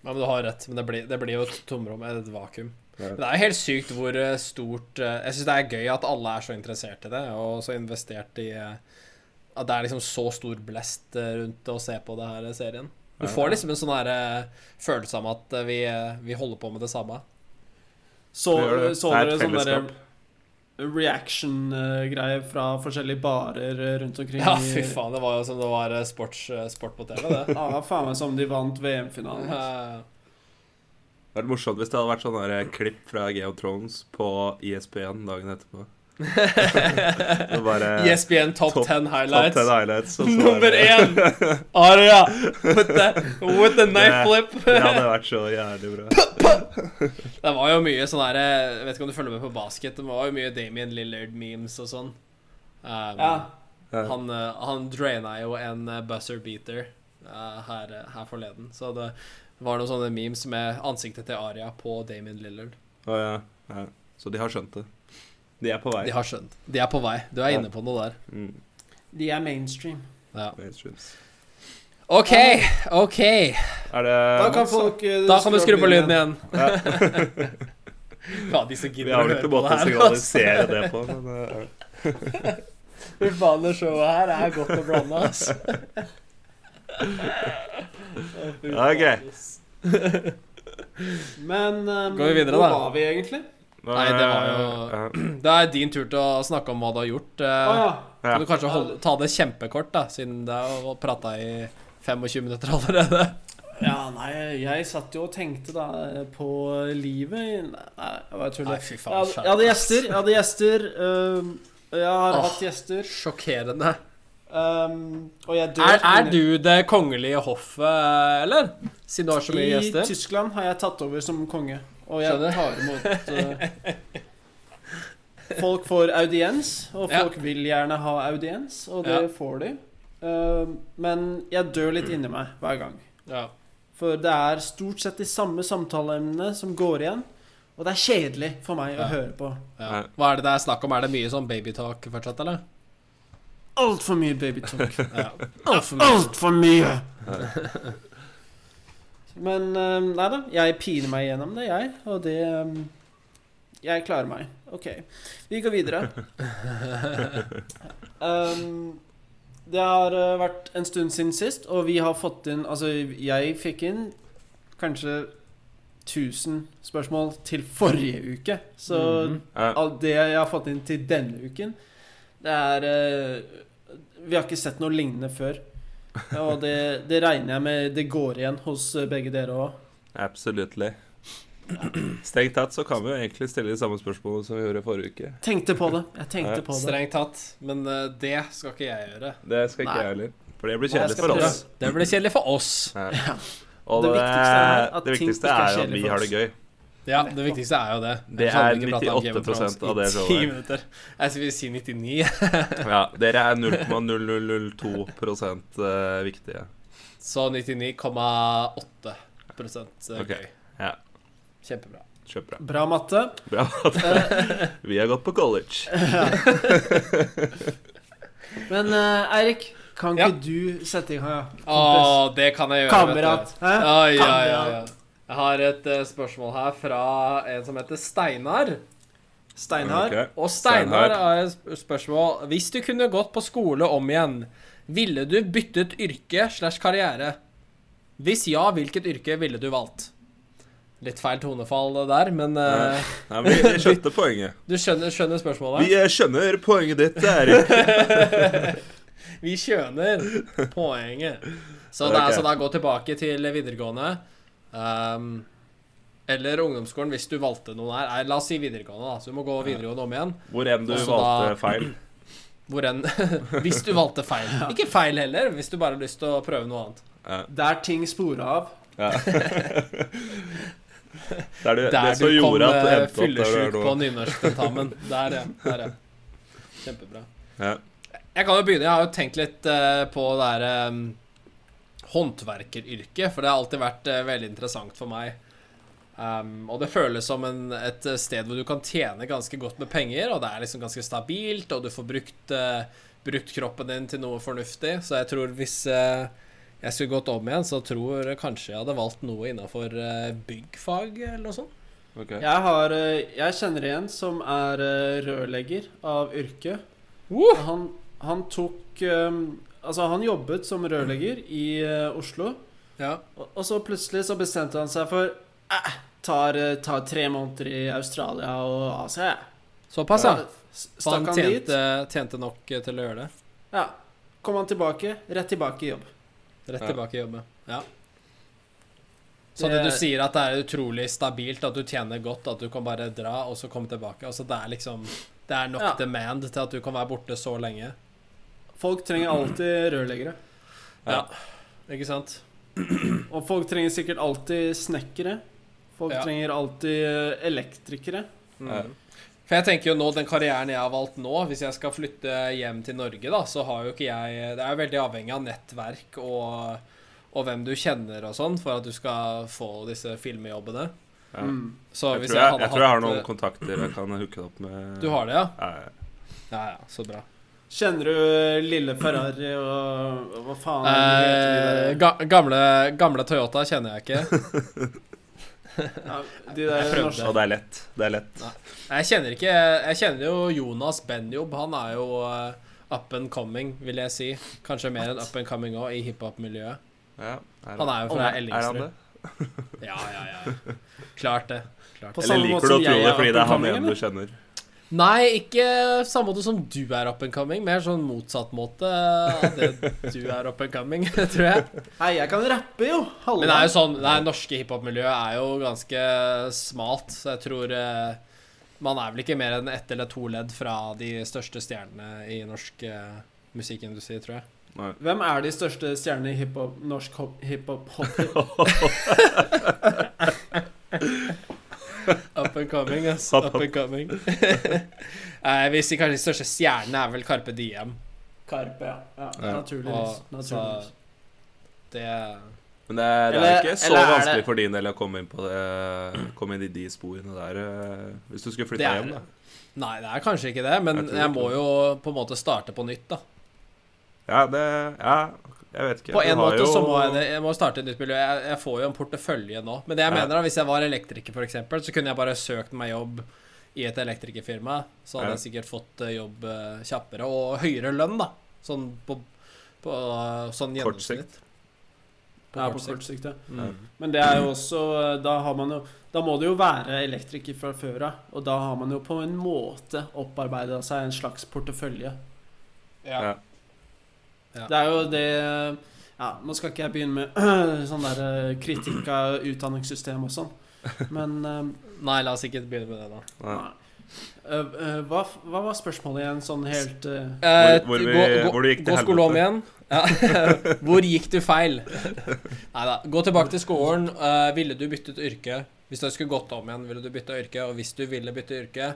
men Du har rett, men det blir, det blir jo et tomrom, et vakuum. Ja. Men det er helt sykt hvor eh, stort eh, Jeg syns det er gøy at alle er så interessert i det, og så investert i At det er liksom så stor blest rundt å se på det her serien. Du får liksom en sånn følelse av at vi, vi holder på med det samme. Så, Det så er dere sånn derre reaction-greier fra forskjellige barer eh, rundt omkring? Ja, fy faen, det var jo som det var eh, sports, eh, sport på TV, det. [LAUGHS] Ja, faen meg som de vant VM-finalen. Ja. Det hadde vært morsomt hvis det hadde vært sånne klipp fra Game of Thrones på E ISP1 dagen etterpå. Det bare ESPN Top, Top- 10 Top 10 highlights. Nummer én! Aria with the, with the knife Det- flip. Det hadde vært så jævlig bra. Det var jo mye sånn her Jeg vet ikke om du følger med på basket. Det var jo mye Damien Lillard-memes og sånn. Um, Ja. Ja. Han, uh, han draina jo en uh, buzzer beater uh, her, her forleden. Så det var noen sånne memes med ansiktet til Aria på Damien Lillard. Å, ja. Ja. Så de har skjønt det. De er på vei. De har skjønt. De er på vei. Du er Ja. inne på noe der. Mm. De er mainstream. Ja. Mainstreams. OK, OK. Er det Da kan folk eh, Da kan du skru på lyden igjen. Ja, [LAUGHS] de som Vi gidder har å vel høre på måte å ikke måte å signalisere det på, men eh, [LAUGHS] Fy faen, det showet her er godt å blande, ass. [LAUGHS] Å, fy Ja, ok. Men um, Går vi videre, hvor da? var vi egentlig? Nei, det var jo- [CLEARS THROAT] Det er din tur til å snakke om hva du har gjort. Eh, ja. Kan du kanskje holde, ta det kjempekort, da, siden det har prata i 25 minutter allerede? [LAUGHS] ja. Nei, jeg satt jo og tenkte da på livet i- Nei, jeg tuller. Nei, fy Jeg faen. jeg hadde gjester. Jeg hadde gjester um, Jeg har Åh. hatt gjester. Sjokkerende. Um, og jeg dør Er, er du det kongelige hoffet, eller? Siden du har så mye I? Tyskland har jeg tatt over som konge. Og jeg tar imot uh, [LAUGHS] Folk får audiens, og Ja. folk vil gjerne ha audiens, og det Ja. får de. Uh, men jeg dør litt inni meg hver gang. Ja. For det er stort sett de samme samtaleemnene som går igjen. Og det er kjedelig for meg Ja. å høre på. ja. Hva er det det er snakk om? Er det mye sånn babytalk fortsatt, eller? Altfor mye babytalk. Ja. Altfor mye. Alt for mye! [LAUGHS] Men um, nei da, jeg piner meg gjennom det, jeg. Og det um, Jeg klarer meg. OK. Vi går videre. [LAUGHS] Um, det har eh, vært en stund siden sist, og vi har fått inn Altså, jeg fikk inn kanskje 1000 spørsmål til forrige uke. Så mm -hmm. alt det jeg har fått inn til denne uken, det er eh, Vi har ikke sett noe lignende før. Og det, det regner jeg med det går igjen hos eh, begge dere òg. Absolutely. Strengt tatt så kan vi jo egentlig stille de samme spørsmålene som vi gjorde forrige uke. Tenkte på det. Jeg tenkte Ja. på det. Strengt tatt. Men eh, det skal ikke jeg gjøre. Det skal ikke Nei. jeg heller. For det blir kjedelig for prøve. oss. Det blir kjedelig for oss. Ja. Ja. Og Det det, viktigste er at det ting viktigste ikke er er jo at vi har det oss. gøy. Ja, det viktigste er jo det. Det er vi ikke pratet om Game of 98% av det showet. Jeg vil si 99. Ja, dere er 0,0002 eh, viktige. Så 99,8 gøy. Okay. ja. Kjempebra. Kjempebra. Bra matte. Bra. [LAUGHS] Vi har gått på college. [LAUGHS] Men uh, Eirik, kan Ja. ikke du sette i gang? ja? Å, det kan jeg gjøre. Kamerat. Hæ? Oi, Kamerat. ja, ja, ja. Jeg har et uh, spørsmål her fra en som heter Steinar. Steinar. Okay. Og Steinar har et sp- spørsmål. Hvis du kunne gått på skole om igjen, ville du byttet yrke slash karriere? Hvis ja, hvilket yrke ville du valgt? Litt feil tonefall der, men uh, Nei, men vi, vi [LAUGHS] skjønte poenget. du skjønner, skjønner spørsmålet? Vi eh, skjønner poenget ditt, Erik. [LAUGHS] Vi skjønner poenget. Så det er Ok. altså da gå tilbake til videregående. Ehm, eller ungdomsskolen hvis du valgte noe der. Nei, la oss si videregående, da. Så du må gå videregående om igjen. Hvor enn du Også valgte da- feil. [CLEARS THROAT] Hvor enn [LAUGHS] Hvis du valgte feil. Ikke feil heller, hvis du bare har lyst til å prøve noe annet. Ja. Der ting sporer av. Ja. Det er Der det du kom du eh, der du fyllesyk på nynorsktentamen. Der, ja. Der, ja. Kjempebra. Ja. Jeg kan jo begynne. Jeg har jo tenkt litt uh, på det her um, håndverkeryrket, for det har alltid vært uh, veldig interessant for meg. Um, og det føles som en, et sted hvor du kan tjene ganske godt med penger, og det er liksom ganske stabilt, og du får brukt, uh, brukt kroppen din til noe fornuftig. Så jeg tror hvis uh, jeg skulle gått om igjen, så tror jeg kanskje jeg hadde valgt noe innafor uh, byggfag eller noe sånt. Okay. Jeg, har, eh, jeg kjenner en som er eh, rørlegger av yrke. Uh! Han, han tok eh, Altså, han jobbet som rørlegger i uh, Oslo, Ja. og, og så plutselig så bestemte han seg for eh, tar, tar tre måneder i Australia og Asia. Såpass, ja. Så han tjente, tjente nok eh, til å gjøre det. Ja. Kom han tilbake, rett tilbake i jobb. Rett Ja. tilbake i jobb, ja. Så det du sier at det er utrolig stabilt, at du tjener godt, at du kan bare dra og så komme tilbake. Altså det er liksom Det er nok Ja. demand til at du kan være borte så lenge. Folk trenger alltid rørleggere. Ja. Ikke sant? Og folk trenger sikkert alltid snekkere. Folk Ja. trenger alltid eh, elektrikere. Ja. For jeg tenker jo nå, den karrieren jeg har valgt nå, hvis jeg skal flytte hjem til Norge, da, så har jo ikke jeg Det er jo veldig avhengig av nettverk og, og hvem du kjenner og sånn, for at du skal få disse filmjobbene. Ja. Mm. Så Jeg, hvis tror jeg, hadde jeg tror jeg har noen eh, kontakter jeg kan hooke opp med. Du har det, ja? Ja, ja. Ja, ja, så bra. Kjenner du lille Ferrari og og hva faen Eh, ga gamle, gamle Toyota kjenner jeg ikke. [LAUGHS] Ja, de jeg der prøvde. norske Og det er lett. Det er lett. Jeg kjenner ikke Jeg kjenner jo Jonas Benjob. Han er jo eh, up and coming, vil jeg si. Kanskje mer enn up and coming òg, i hiphop-miljøet. Ja, Han er jo fra Er han Ellingsrud. det? [LAUGHS] Ja, ja, ja. Klart det. Klart På det. samme Eller måte liker du å tro det fordi det er han coming, du kjenner? Nei, ikke samme måte som du er up and coming. Mer sånn motsatt måte av det du er up and coming, [LAUGHS] tror jeg. Nei, jeg kan rappe, jo. Hallo. Men det er jo sånn Det norske hiphop-miljøet er jo ganske smalt, så jeg tror eh, Man er vel ikke mer enn ett eller to ledd fra de største stjernene i norsk eh, musikkindustri, tror jeg. Nei. Hvem er de største stjernene i hiphop, norsk hop- hiphop? hop- [LAUGHS] [LAUGHS] [LAUGHS] Up and coming, ass. Up, and coming. [LAUGHS] Hvis si kanskje de største stjernene er vel Carpe Diem. Karpe, ja. ja Ja. Naturligvis. Og, naturligvis. så det Men det, er- det er ikke så eller er det- vanskelig for din del å komme inn på det Komme inn i de sporene der eh, hvis du skulle flytte flytta er hjem, da. Nei, det er kanskje ikke det, men Jeg jeg må jo på en måte starte på nytt, da. Ja, det Ja, jeg vet ikke. På en måte jo- så må jeg. Jeg må starte et nytt miljø. Jeg, jeg får jo en portefølje nå. Men det jeg Ja. mener da, hvis jeg var elektriker, eksempel, så kunne jeg bare søkt meg jobb i et elektrikerfirma, så hadde Ja. jeg sikkert fått eh, jobb eh, kjappere og høyere lønn, da. Sånn på, på sånn Kort gjennomsnitt. Ja, på kort sikt, ja. Mm. Men det er jo også Da har man jo Da må det jo være elektriker fra før av, og da har man jo på en måte opparbeida seg en slags portefølje. Ja. Ja. Det er jo det Ja, nå skal ikke jeg begynne med [CLEARS THROAT] sånn der eh, kritikk av utdanningssystem og sånn, men eh, [LAUGHS] Nei, la oss ikke begynne med det, da. Nei. eh, hva, hva var spørsmålet igjen, sånn helt eh, Eh, Hvor- hvor vi- gå, gå, hvor du gikk til gå skole om igjen. Ja. [LAUGHS] hvor gikk du feil? [LAUGHS] Nei da. Gå tilbake til skolen. Uh, ville du byttet yrke? Hvis du skulle gått om igjen, ville du bytta yrke? Og hvis du ville bytte yrke,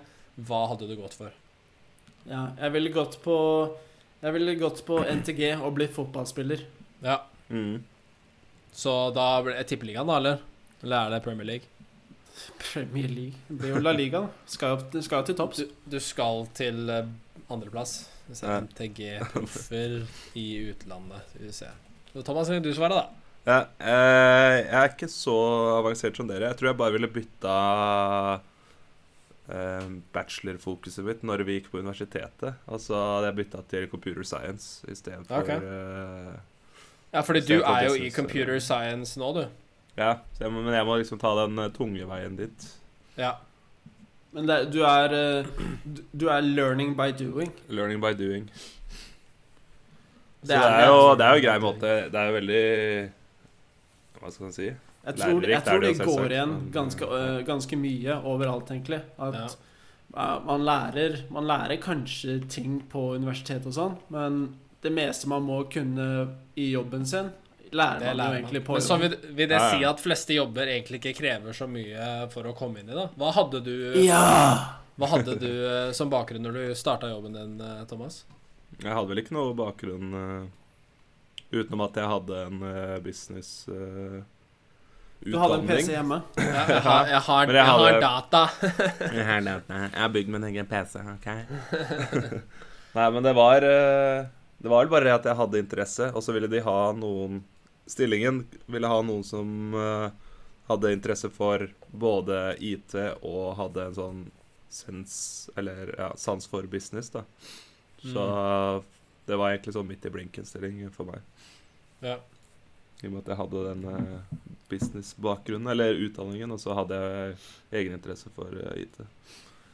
hva hadde du gått for? Ja, jeg ville gått på Jeg ville gått på NTG og blitt fotballspiller. Ja. Mm. Så da blir det Tippeligaen, da, eller? Eller er det Premier League? Premier League. Det blir jo La Liga. da. Skal jo skal jo til topps. Du, du skal til uh, andreplass. Hvis jeg Ja. er MTG-proffer i utlandet. Skal vi se. Thomas, vil du svare, da? Ja, eh, jeg er ikke så avansert som dere. Jeg tror jeg bare ville bytta eh, bachelorfokuset mitt når vi gikk på universitetet. Altså jeg bytta til computer science istedenfor okay. Uh, Ja, fordi du er jo i computer science nå, du. Ja, jeg må, men jeg må liksom ta den eh, tunge veien dit. Ja. Men det, du er eh, du- er learning by doing. Learning by doing. Så Det det er det, jo, det er jo grei måte. Det er jo veldig Hva skal man si? Jeg tror, Lærerikt jeg tror det det går igjen ganske, ganske mye overalt, egentlig. At Ja. man, lærer, man lærer kanskje ting på universitetet og sånn, men det meste man må kunne i jobben sin, lærer man, man jo egentlig man. på Men så vil, vil det Ja, ja. si at fleste jobber egentlig ikke krever så mye for å komme inn i, da? Hva hadde du, Ja! hva hadde du som bakgrunn når du starta jobben din, Thomas? Jeg hadde vel ikke noe bakgrunn utenom at jeg hadde en business Du hadde en. PC hjemme. [LAUGHS] Jeg, jeg, har, jeg, har, jeg [LAUGHS] jeg har data. Jeg har data. jeg har bygd min egen PC, OK? [LAUGHS] Nei, men det var eh, Det var vel bare det at jeg hadde interesse, og så ville de ha noen Stillingen ville ha noen som eh, hadde interesse for både IT og hadde en sånn sens Eller ja, sans for business, da. Så det var egentlig sånn midt i blinken-stilling for meg. Ja. I og med at jeg hadde den businessbakgrunnen, business-bakgrunnen, eller utdanningen, og så hadde jeg egeninteresse for eh, IT.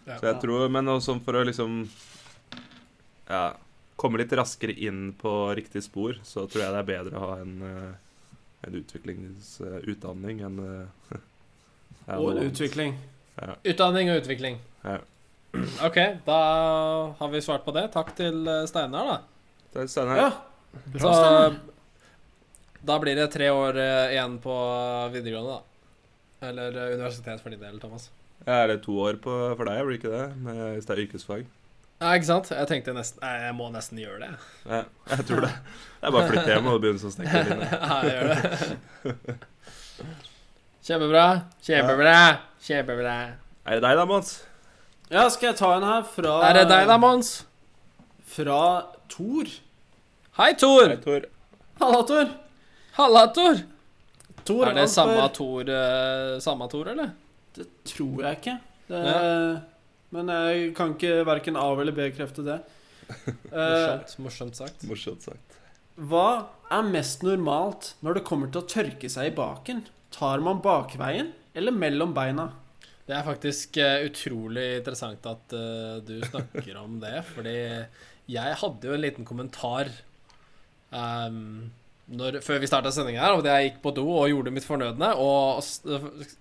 Så jeg tror, Men også for å liksom ja, komme litt raskere inn på riktig spor, så tror jeg det er bedre å ha en, eh, en utviklingsutdanning enn eh, [LAUGHS] ja, Og utvikling. Ja. Utdanning og utvikling. Ja. OK, da har vi svart på det. Takk til eh, Steinar, da. Takk, Steinar. Ja. Så Bra, Steinar. Da blir det tre år eh, igjen på videregående, da. Eller eh, universitet for din del, Thomas. Ja, er det to år på, for deg, blir det ikke det? Med, hvis det er yrkesfag? Ja, ikke sant? Jeg tenkte nesten Nei, Jeg må nesten gjøre det. Ja, jeg tror det. Det er bare å flytte hjem og begynne som snekker. [LAUGHS] Ja, jeg gjør det. Kjempebra. Kjempebra. Kjempebra. Er det deg da, Mons? Ja, skal jeg ta en her fra Er det deg da, Mons? Fra Tor. Hei, Tor. Hei, Tor. Halla, Tor. Halla, Tor. Tor Er det Alper. samme Tor, eh, samme Tor, eller? Det tror jeg ikke. Det, Ja. Men jeg kan ikke verken av- eller bekrefte det. Eh, [LAUGHS] Morsomt, morsomt sagt. Morsomt sagt. hva er mest normalt når det kommer til å tørke seg i baken? Tar man bakveien eller mellom beina? Det er faktisk eh, utrolig interessant at uh, du snakker om det, fordi jeg hadde jo en liten kommentar ehm, når, før vi starta sendinga her, at jeg gikk på do og gjorde mitt fornødne, og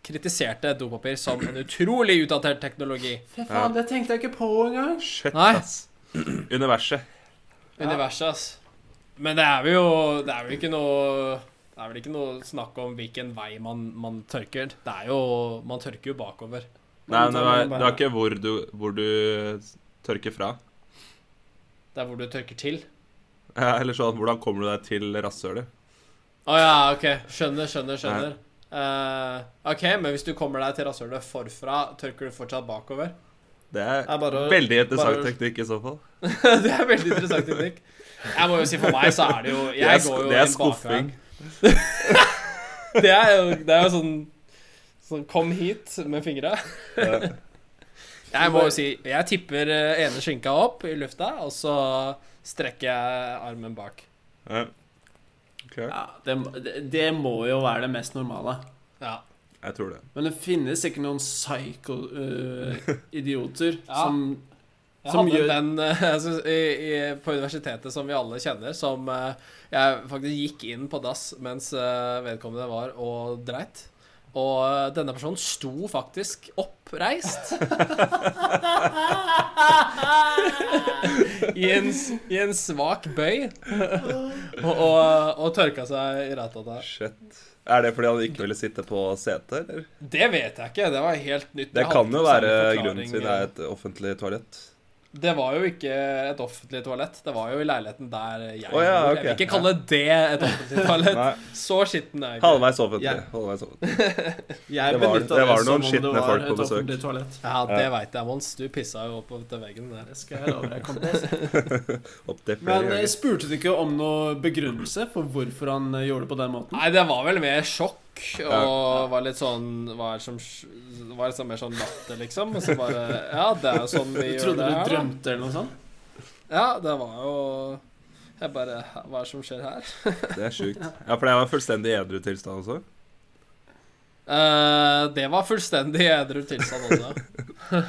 kritiserte dopapir som en utrolig utdatert teknologi. Fy faen, det tenkte jeg ikke på engang. Shit, Nei. ass. [CLEARS THROAT] Universet. Ja. Universet, ass. Men det er jo Det er vel ikke noe Det er vel ikke noe snakk om hvilken vei man, man tørker. Det er jo Man tørker jo bakover. Nei, men det er, det beina. ikke hvor du, hvor du tørker fra. Det er hvor du tørker til. Ja, eller sånn, hvordan kommer du deg til rasshølet? Å ja, OK. Skjønner, skjønner, skjønner. Uh, OK, men hvis du kommer deg til rasshølet forfra, tørker du fortsatt bakover? Det er Det er bare, veldig interessant bare- teknikk i så fall. [LAUGHS] det er veldig interessant teknikk. Jeg må jo si for meg så er det jo Jeg Det er, går jo det er skuffing. [LAUGHS] Det er jo, det er jo sånn Sånn kom hit med fingra. [LAUGHS] Jeg må jo si Jeg tipper eh, ene skinka opp i lufta, og så strekker jeg armen bak. Ja. Okay. Ja, det, det, det må jo være det mest normale. Ja. jeg tror det. Men det finnes sikkert noen psycho-idioter [LAUGHS] Ja. som Jeg Som hadde gjør- en venn eh, [LAUGHS] altså, i, i, på universitetet som vi alle kjenner, som uh, jeg faktisk gikk inn på dass mens uh, vedkommende var og dreit. Og eh, denne personen sto faktisk oppreist. [LAUGHS] I en, I en svak bøy. og, og, og tørka seg i ratata. Shit. Er det fordi han ikke ville sitte på setet, eller? Det vet jeg ikke. Det var helt nytt. Det kan jo være grunnen til det er et offentlig toalett. Det var jo ikke et offentlig toalett. Det var jo i leiligheten der jeg oh, ja, bor. ok. Jeg vil ikke kalle det et offentlig toalett. Så skitten er jeg ikke. halvveis offentlig. Yeah. Halvveis offentlig. [LAUGHS] Jeg Det var- det var noen skitne folk på besøk. toalett. Ja, det veit jeg, Mons. Du pissa jo opp til veggen der. Det skal jeg love deg. kom. [LAUGHS] Opp til Men jeg spurte du ikke om noe begrunnelse for hvorfor han eh, gjorde det på den måten? Nei, det var vel mer sjokk og Ja. var litt sånn Var, som, var liksom mer sånn latter, liksom. Og så bare Ja, det er jo sånn vi gjør trodde det du Trodde du drømte eller noe sånt? Ja, det var jo Jeg bare Hva er det som skjer her? [LAUGHS] Det er sjukt. Ja, for det var fullstendig edru tilstand også. Eh, det var fullstendig edru tilstand også.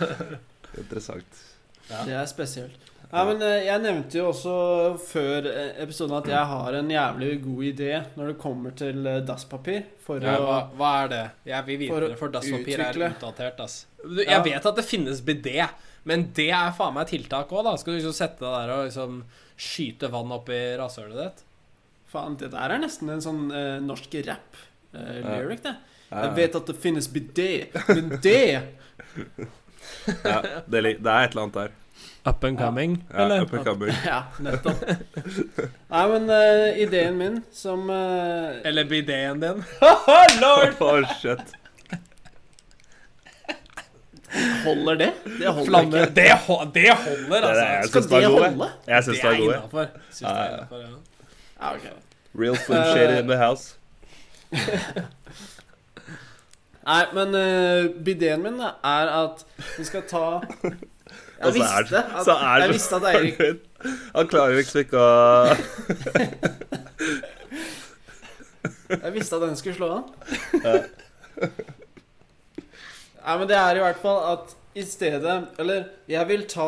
[LAUGHS] Interessant. Ja. Det er spesielt. Ja, men eh, Jeg nevnte jo også før eh, episoden at jeg har en jævlig god idé når det kommer til eh, dasspapir. For Ja, hva, å hva er det? Jeg vil vite For det, for dasspapir er utdatert, ass. Du, Ja. Jeg vet at det finnes bidé, men det er faen meg tiltak òg, da. Skal du liksom sette deg der og liksom skyte vann opp i rasshølet ditt? Faen, det der er nesten en sånn uh, norsk rap-lyric, det. Ja, Jeg vet at det finnes bidé, men det [LAUGHS] ja, det, det er et eller annet der. Up and coming, Ja, up and coming. Ja, nettopp. [LAUGHS] Nei, men uh, ideen min som uh... Eller bidéen din? [LAUGHS] Lord! [LAUGHS] Oh, shit. Holder det? Det holder Flamme ikke. Det, ho det holder, Det er- jeg altså. Skal det det god, jeg. holde? Jeg syns Det det er gode. innafor. Det Ja, er ja. innenfor, ja. Ja, ok. Real fun shit in the house. Nei, men uh, bideen min er at vi skal ta Jeg visste, er- at, er jeg visste at Eirik Han klarer liksom ikke å [LAUGHS] Jeg visste at den skulle slå an. Nei, men det er i hvert fall at i stedet Eller jeg vil ta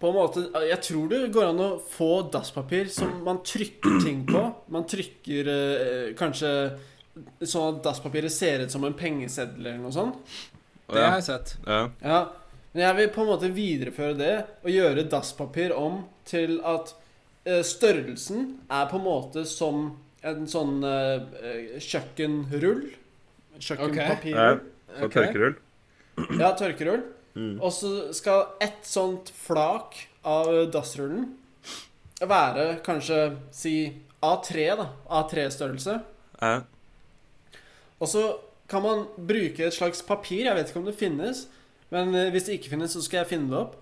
På en måte Jeg tror det går an å få dasspapir som man trykker ting på. Man trykker eh, kanskje sånn at dasspapiret ser ut som en pengeseddel eller noe sånt. Det har jeg sett. Ja. Ja, men jeg vil på en måte videreføre det og gjøre dasspapir om til at eh, størrelsen er på en måte som en sånn eh, eh, kjøkkenrull. Kjøkkenpapirrull. Så Ok. tørkerull. Ja, tørkerull. Mm. Og så skal ett sånt flak av dassrullen være kanskje si A3, da. A3-størrelse. Ja. Og så kan man bruke et slags papir. Jeg vet ikke om det finnes. Men eh, hvis det ikke finnes, så skal jeg finne det opp.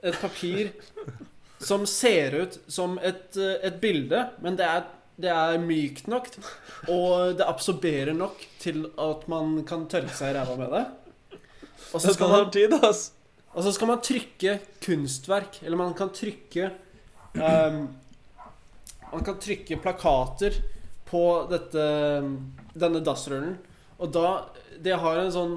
Et papir som ser ut som et, eh, et bilde, men det er, det er mykt nok. Og det absorberer nok til at man kan tørke seg i ræva med det. Og så skal man tid, ass. og så skal man trykke kunstverk, eller man kan trykke um, Man kan trykke plakater på dette, denne dassrullen. Og da Det har en sånn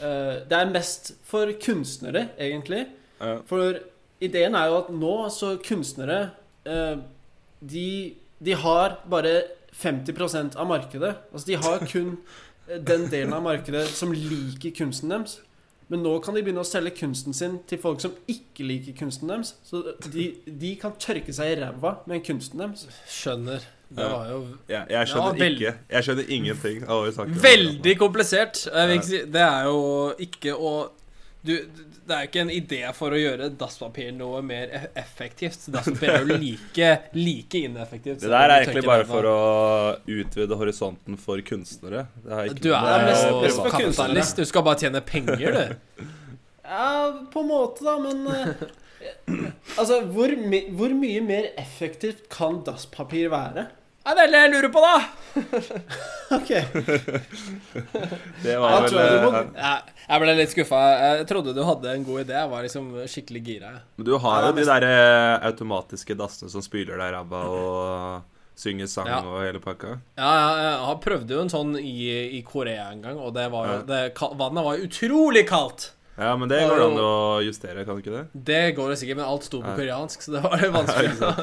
Det er mest for kunstnere, egentlig. Ja. For ideen er jo at nå så kunstnere eh, de, de har bare 50% av markedet. Altså de har kun eh, den delen av markedet som liker kunsten deres. Men nå kan de begynne å selge kunsten sin til folk som ikke liker kunsten deres. Så de, de kan tørke seg i ræva med kunsten deres. Skjønner. Det var jo Ja, jeg skjønner Ja, ikke Jeg skjønner ingenting av hva vi snakker om. Veldig komplisert. Jeg vil ikke si, det er jo ikke å du, Det er ikke en idé for å gjøre dasspapir noe mer e- effektivt. Dasspapir er jo [LAUGHS] like, like ineffektivt. Det der er egentlig bare for å utvide horisonten for kunstnere. Det har ikke Du er mest- for kapitalist. Du skal bare tjene penger, du. [LAUGHS] Ja, på en måte, da, men eh, [LAUGHS] Altså, hvor, my hvor mye mer effektivt kan dasspapir være? Det er det jeg lurer på, da! [LAUGHS] Ok. [LAUGHS] Det var jeg vel må- eh, Jeg, jeg ble litt skuffa. Jeg trodde du hadde en god idé. Jeg var liksom skikkelig gira. Men du har jo det de er der eh, automatiske dassene som spyler deg i ræva og synger sang Ja. og hele pakka. Ja, ja, jeg prøvde jo en sånn i, i Korea en gang, og det var Ja. det, Vannet var utrolig kaldt. Ja, men det går an å justere, kan det ikke det? Det går jo sikkert, men alt sto på Ja. koreansk, så det var [LAUGHS] vanskelig.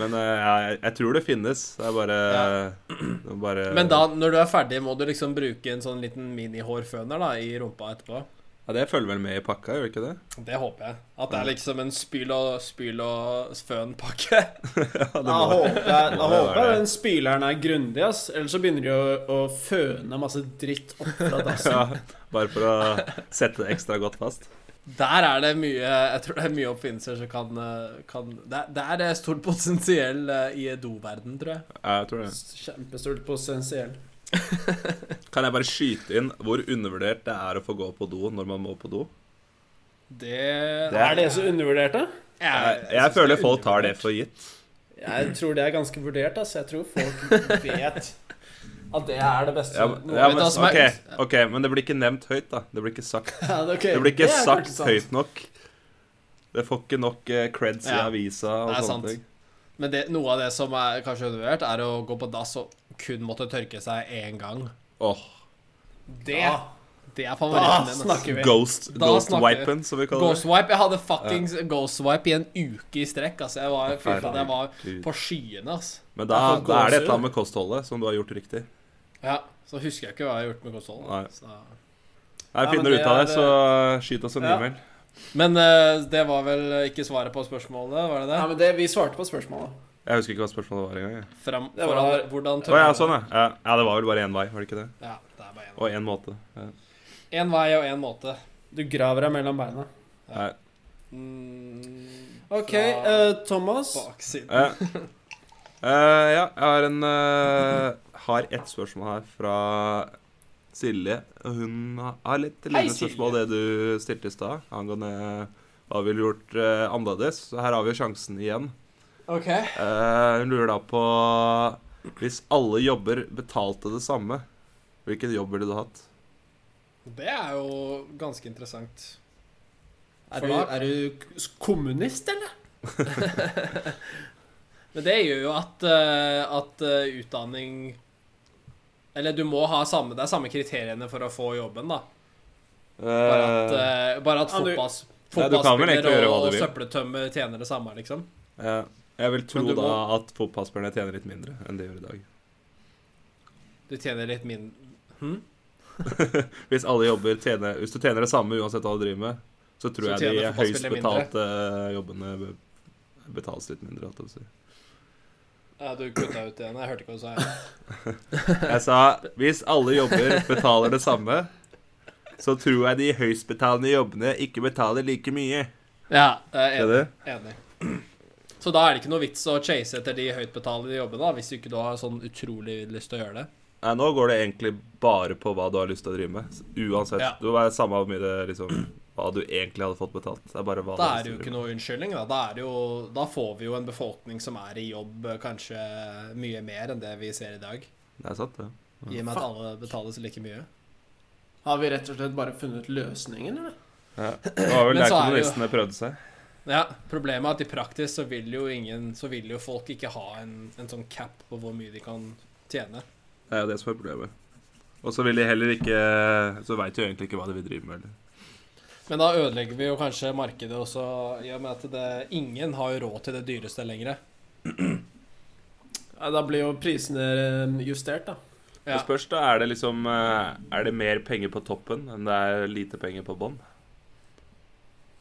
Men eh, jeg, jeg tror det finnes. Det er bare, er bare Men da, når du er ferdig, må du liksom bruke en sånn liten mini-hårføner da, i rumpa etterpå. Ja, Det følger vel med i pakka, gjør det ikke det? Det håper jeg. At det er liksom en spyl og, spyl og føn-pakke. [LAUGHS] Ja, det Da håper jeg, da håper jeg den spyleren er grundig, ass. Ellers så begynner de å, å føne masse dritt opp fra dassen. [LAUGHS] Ja, bare for å sette det ekstra godt fast. Der er det mye Jeg tror det er mye oppfinnelser som kan, eh, kan det, det er stort potensiell eh, i doverden, tror jeg. Jeg tror det. Kjempestort potensiell. [LAUGHS] Kan jeg bare skyte inn hvor undervurdert det er å få gå på do når man må på do? Det, Det Er det så undervurdert, da? Jeg, jeg føler folk tar det for gitt. Jeg tror det er ganske vurdert, Altså. Jeg tror folk [LAUGHS] vet at det er det beste. Ja, men- ja, men, okay, ok, men det blir ikke nevnt høyt, da. Det blir ikke sagt, [LAUGHS] Ja, det blir ikke sagt høyt nok. Det får ikke nok eh, creds i avisa og sånne sant. ting. Men det, noe av det som er kanskje undervurdert, er å gå på dass og kun måtte tørke seg én gang. Åh, Det, Ja, det er favoritten min. ass. snakker vi. Ghost, ghost wipen, som vi kaller Ghost Wipe. Jeg hadde fuckings Ghost Wipe i en uke i strekk. Altså, jeg var, jeg var på skyene, altså. Men da, da er det et eller annet med kostholdet som du har gjort riktig. Ja, Så husker jeg ikke hva jeg har gjort med konsollen. Nei. Så. Nei, finner du ut av det det, så skyt oss en Ja. e-mail. Men uh, det var vel ikke svaret på spørsmålet, var det det? Nei, men det, Vi svarte på spørsmålet. Jeg husker ikke hva spørsmålet var engang. Fram, Det foran, var- hvordan ja, sånn, ja. ja. Ja, det var vel bare én vei, var det ikke det? Ja, det er bare én. Og én måte. Ja. Én vei og én måte. Du graver deg mellom beina. Nei. Mm, OK, uh, eh, Thomas. baksiden. Eh, [LAUGHS] eh, ja, jeg har en Har ett spørsmål her fra Silje. Hun har litt lignende spørsmål det du stilte i stad, angående hva vi ville gjort eh, annerledes. Så her har vi sjansen igjen. OK. Eh, hun lurer da på Hvis alle jobber betalte det samme, hvilken jobb ville du hatt? Det er jo ganske interessant. Er For du, da- er du kommunist, eller? [LAUGHS] [LAUGHS] Men det gjør jo at, eh, at eh, utdanning Eller du må ha samme Det er samme kriteriene for å få jobben, da. Bare at, bare at Ja, du- Ja, og, og søppeltømmer tjener det samme, liksom. Ja. jeg vil tro da må- at fotballspillerne tjener litt mindre enn de gjør i dag. Du tjener litt mindre hm? [LAUGHS] Hvis alle jobber tjener Hvis du tjener det samme uansett hva du driver med, så tror Så jeg de høyst betalte mindre. jobbene betales litt mindre. si. Ja, du kutta ut igjen. Jeg hørte ikke hva du sa. [LAUGHS] jeg. Sa hvis alle jobber betaler det samme, så tror jeg de høystbetalende jobbene ikke betaler like mye. Ja, jeg er enig. enig. Så da er det ikke noe vits å chase etter de høytbetalende jobbene, hvis ikke du har sånn utrolig lyst til å gjøre det. Nei, nå går det egentlig bare på hva du har lyst til å drive med. Uansett. Ja. må være samme hvor mye det liksom Hva du egentlig hadde fått betalt. Det er bare hva Da er det jo ikke noe unnskyldning. Da. Da, er det jo, da får vi jo en befolkning som er i jobb eh, kanskje mye mer enn det vi ser i dag. Det er sant, det. I og med at alle betales like mye. Har vi rett og slett bare funnet løsningen, eller? Ja. [CLEARS THROAT] Det var vel Men der er jo- kommunistene prøvde seg. Ja, Problemet er at i praktisk så vil jo ingen Så vil jo folk ikke ha en, en sånn cap på hvor mye de kan tjene. Det er jo det som er problemet. Og så vil de heller ikke Så veit de jo egentlig ikke hva de vil drive med. Eller. Men da ødelegger vi jo kanskje markedet også, i og med at det, ingen har råd til det dyreste lenger. Ja, da blir jo prisene eh, justert, da. Ja. Det spørs, da. Er det liksom eh, Er det mer penger på toppen enn det er lite penger på bånn?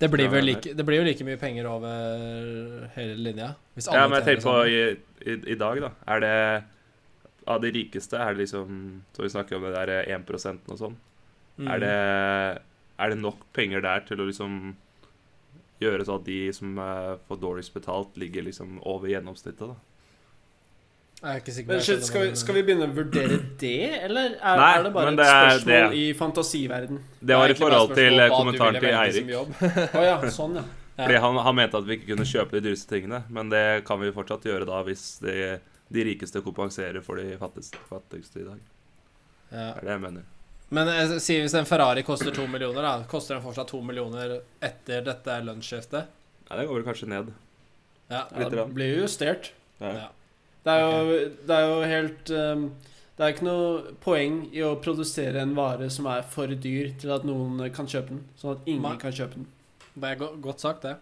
Det blir, vel like, det blir jo like mye penger over hele linja. Hvis Ja, men jeg tenker på i, i, i dag, da. Er det Av de rikeste, er det liksom Så vi snakker om det der 1% og sånn. Mm. Er, det, er det nok penger der til å liksom gjøre så at de som får dårligst betalt, ligger liksom over gjennomsnittet, da? Jeg er ikke sikker på Men skjønner skal, vi, skal vi begynne å vurdere det, eller er, Nei, er det bare et det er- spørsmål det- i fantasiverden? Det var i forhold til kommentaren til Eirik. Oh, [LAUGHS] ja, sånn, ja. Ja. Fordi han, han mente at vi ikke kunne kjøpe de dyreste tingene, men det kan vi fortsatt gjøre da hvis de, de rikeste kompenserer for de fattigste, fattigste i dag. Ja. Det er det jeg mener. Men jeg sier hvis en Ferrari koster to millioner, da koster den fortsatt to millioner etter dette lønnsskiftet? Nei, det går vel kanskje ned. Ja. Ja, Litt det blir jo justert. Ja. Ja. Det er jo, det er jo helt um, Det er ikke noe poeng i å produsere en vare som er for dyr til at noen kan kjøpe den. Sånn at ingen Man, kan kjøpe den. Det er go godt sagt, det.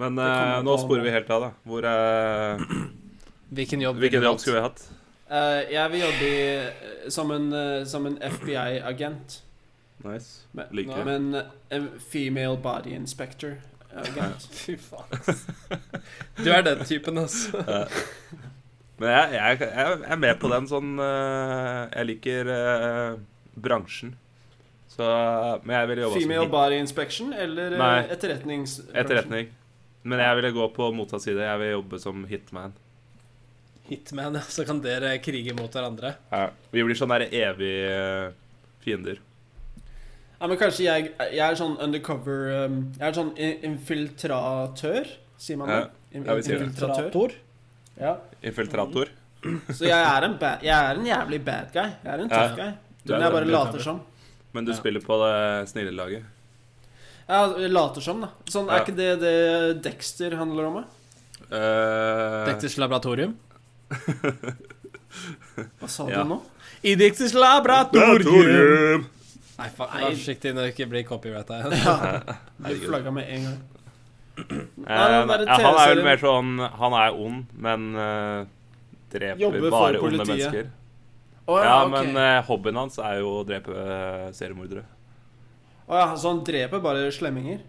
Men Det eh, nå sporer vi helt av, da. Hvor er Hvilken jobb Hvilken jobb skulle vi hatt? Eh, jeg vil jobbe i, eh, som en, eh, en FBI-agent. Nice. Men, Liker. men en female body inspector-agent. [LAUGHS] Fy faen. [LAUGHS] Du er den typen, altså. Men jeg, jeg, jeg er med på den sånn Jeg liker eh, bransjen. Så Men jeg ville jobba som Female body inspection eller Nei. etterretnings... etterretning. Men jeg ville gå på motsatt side. Jeg vil jobbe som hitman. Hitman. Så kan dere krige mot hverandre. Ja. Vi blir sånn der evige fiender. Ja, men kanskje jeg, jeg er sånn undercover um, Jeg er sånn infiltratør, sier man det? Ja. Ja, vi sier det. infiltratør. Ja. Infiltrator. Så jeg er, en bad, jeg er en jævlig bad guy. Jeg er en Ja. guy. Men jeg bare later som. Men du Ja. spiller på det snille laget. Ja, later som, da. Sånn, Ja. Er ikke det det Dexter handler om? da? Uh, Dexters laboratorium. [LAUGHS] Hva sa Ja. du nå? I Dexters laboratorium! Nei, fuck, vær forsiktig når det ikke blir copyrighta igjen. Ja, [LAUGHS] du flagga med en gang. Nei, den der han er vel mer sånn Han er ond, men uh, dreper Jobber bare onde mennesker. Oh, ja, Ja, ok. men uh, hobbyen hans er jo å drepe eh, seriemordere. Å ja, så han dreper bare slemminger?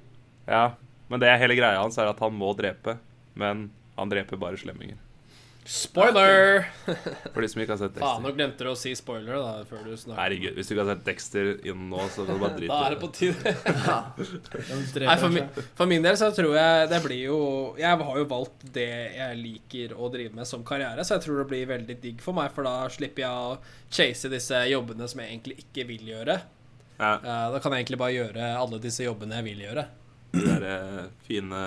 Ja, men det er hele greia hans er at han må drepe, men han dreper bare slemminger. Spoiler! [LAUGHS] For de som ikke har sett Faen, Dexter. nå glemte du å si spoiler da før du snakket. Herregud, hvis du ikke har sett Dexter inn nå, så kan du bare drite Da er det på tide. [LAUGHS] [LAUGHS] Ja. De Nei, for, min, for min del så tror jeg det blir jo Jeg har jo valgt det jeg liker å drive med som karriere, så jeg tror det blir veldig digg for meg, for da slipper jeg å chase disse jobbene som jeg egentlig ikke vil gjøre. Ja, Eh, Da kan jeg egentlig bare gjøre alle disse jobbene jeg vil gjøre. de er eh, fine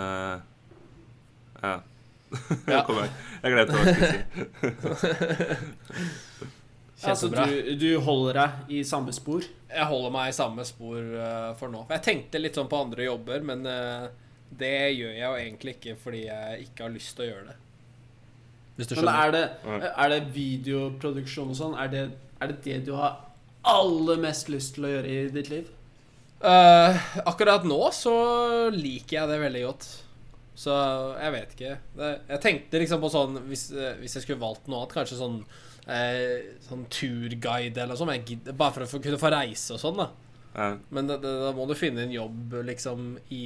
Ja. Ja. Kom igjen. Jeg glemte hva jeg skulle si. [LAUGHS] Altså, du, du holder deg i samme spor? Jeg holder meg i samme spor uh, for nå. Jeg tenkte litt sånn på andre jobber, men uh, det gjør jeg jo egentlig ikke fordi jeg ikke har lyst til å gjøre det. Hvis du Men er det, er det videoproduksjon og sånn? Er det, er det det du har aller mest lyst til å gjøre i ditt liv? Uh, akkurat nå så liker jeg det veldig godt. Så jeg vet ikke. Det, jeg tenkte liksom på sånn Hvis, eh, hvis jeg skulle valgt noe annet, kanskje sånn eh, Sånn turguide eller noe sånt. Bare for å få, kunne få reise og sånn, da. Ja. Men det, det, da må du finne en jobb liksom i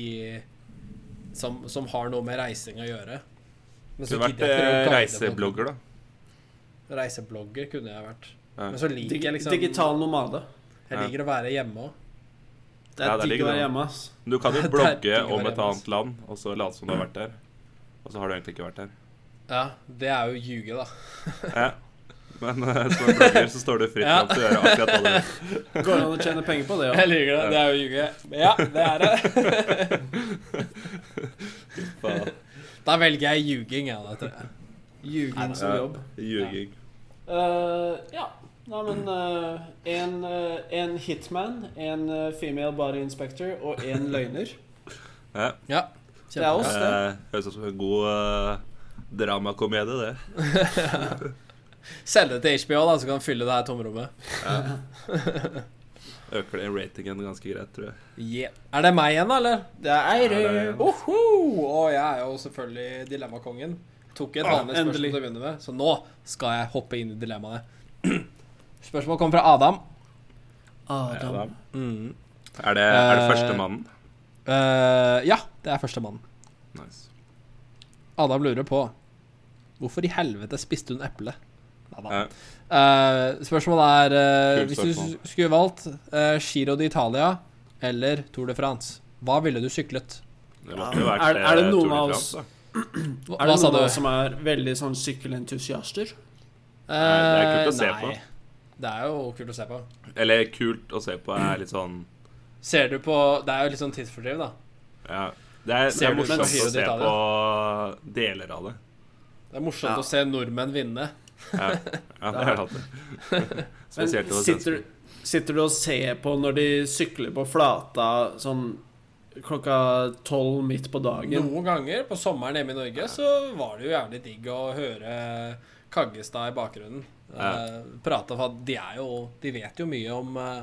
som, som har noe med reising å gjøre. Men Du kunne vært eh, reiseblogger, da. Reiseblogger kunne jeg vært. Ja. Men så liker Dig jeg liksom Digital nomade. Jeg liker å være hjemme òg. Det er ja, digg å være hjemme, ass. Du kan jo [LAUGHS] blogge om et annet land, og så late som du har vært der. Og så har du egentlig ikke vært der. Ja, det er jo å ljuge, da. [LAUGHS] Ja. Men eh, som en blogger så står du fritt Ja. til å gjøre akkurat hva du vil. [LAUGHS] Går det an å tjene penger på det Jeg liker det. Det er jo å ljuge. Ja, det er det. Da velger jeg ljuging, jeg, Da, tror jeg. Ljuging som jobb. Ljuging. Eh, ja. Nei, men uh, en, uh, en hitman, en eh, female body inspector og en løgner. Ja. Ja. Det er oss, det. Eh, Høres ut som en god uh, dramakomedie, det. [LAUGHS] Selge det til HBO, da, så kan fylle det her tomrommet. Øker det ratingen ganske greit, tror jeg. Yeah. Er det meg igjen, da, eller? Det er Ja, er- Oho! Og jeg er jo selvfølgelig dilemmakongen. Tok et vanlig ah, spørsmål til å begynne med, så nå skal jeg hoppe inn i dilemmaet. Spørsmål kommer fra Adam. Adam. Adam. Mm. Er det, er det Eh, første mannen? Eh, ja, det er førstemannen. Nice. Adam lurer på Hvorfor i helvete spiste hun eple? Eh, spørsmålet er Hvis du skulle valgt uh, Giro d'Italia eller Tour de France, hva ville du syklet? Det måtte jo vært Er- er det noen av oss- Hva, Er det sa noen du? som er veldig sånn sykkelentusiaster? Nei, det er kult å se på. nei. Det er jo kult å se på. Eller kult å se på er litt sånn Ser du på Det er jo litt sånn tidsfordriv, da. Ja. Det er, det er morsomt å se på deler av det. Det er morsomt Ja. å se nordmenn vinne. Ja, ja det er det alltid. [LAUGHS] Spesielt sitter, svensker. sitter du og ser på når de sykler på flata sånn klokka tolv midt på dagen? Noen ganger på sommeren hjemme i Norge så var det jo jævlig digg å høre Kaggestad i bakgrunnen. Ja. Eh, prate for de er jo De vet jo mye om eh,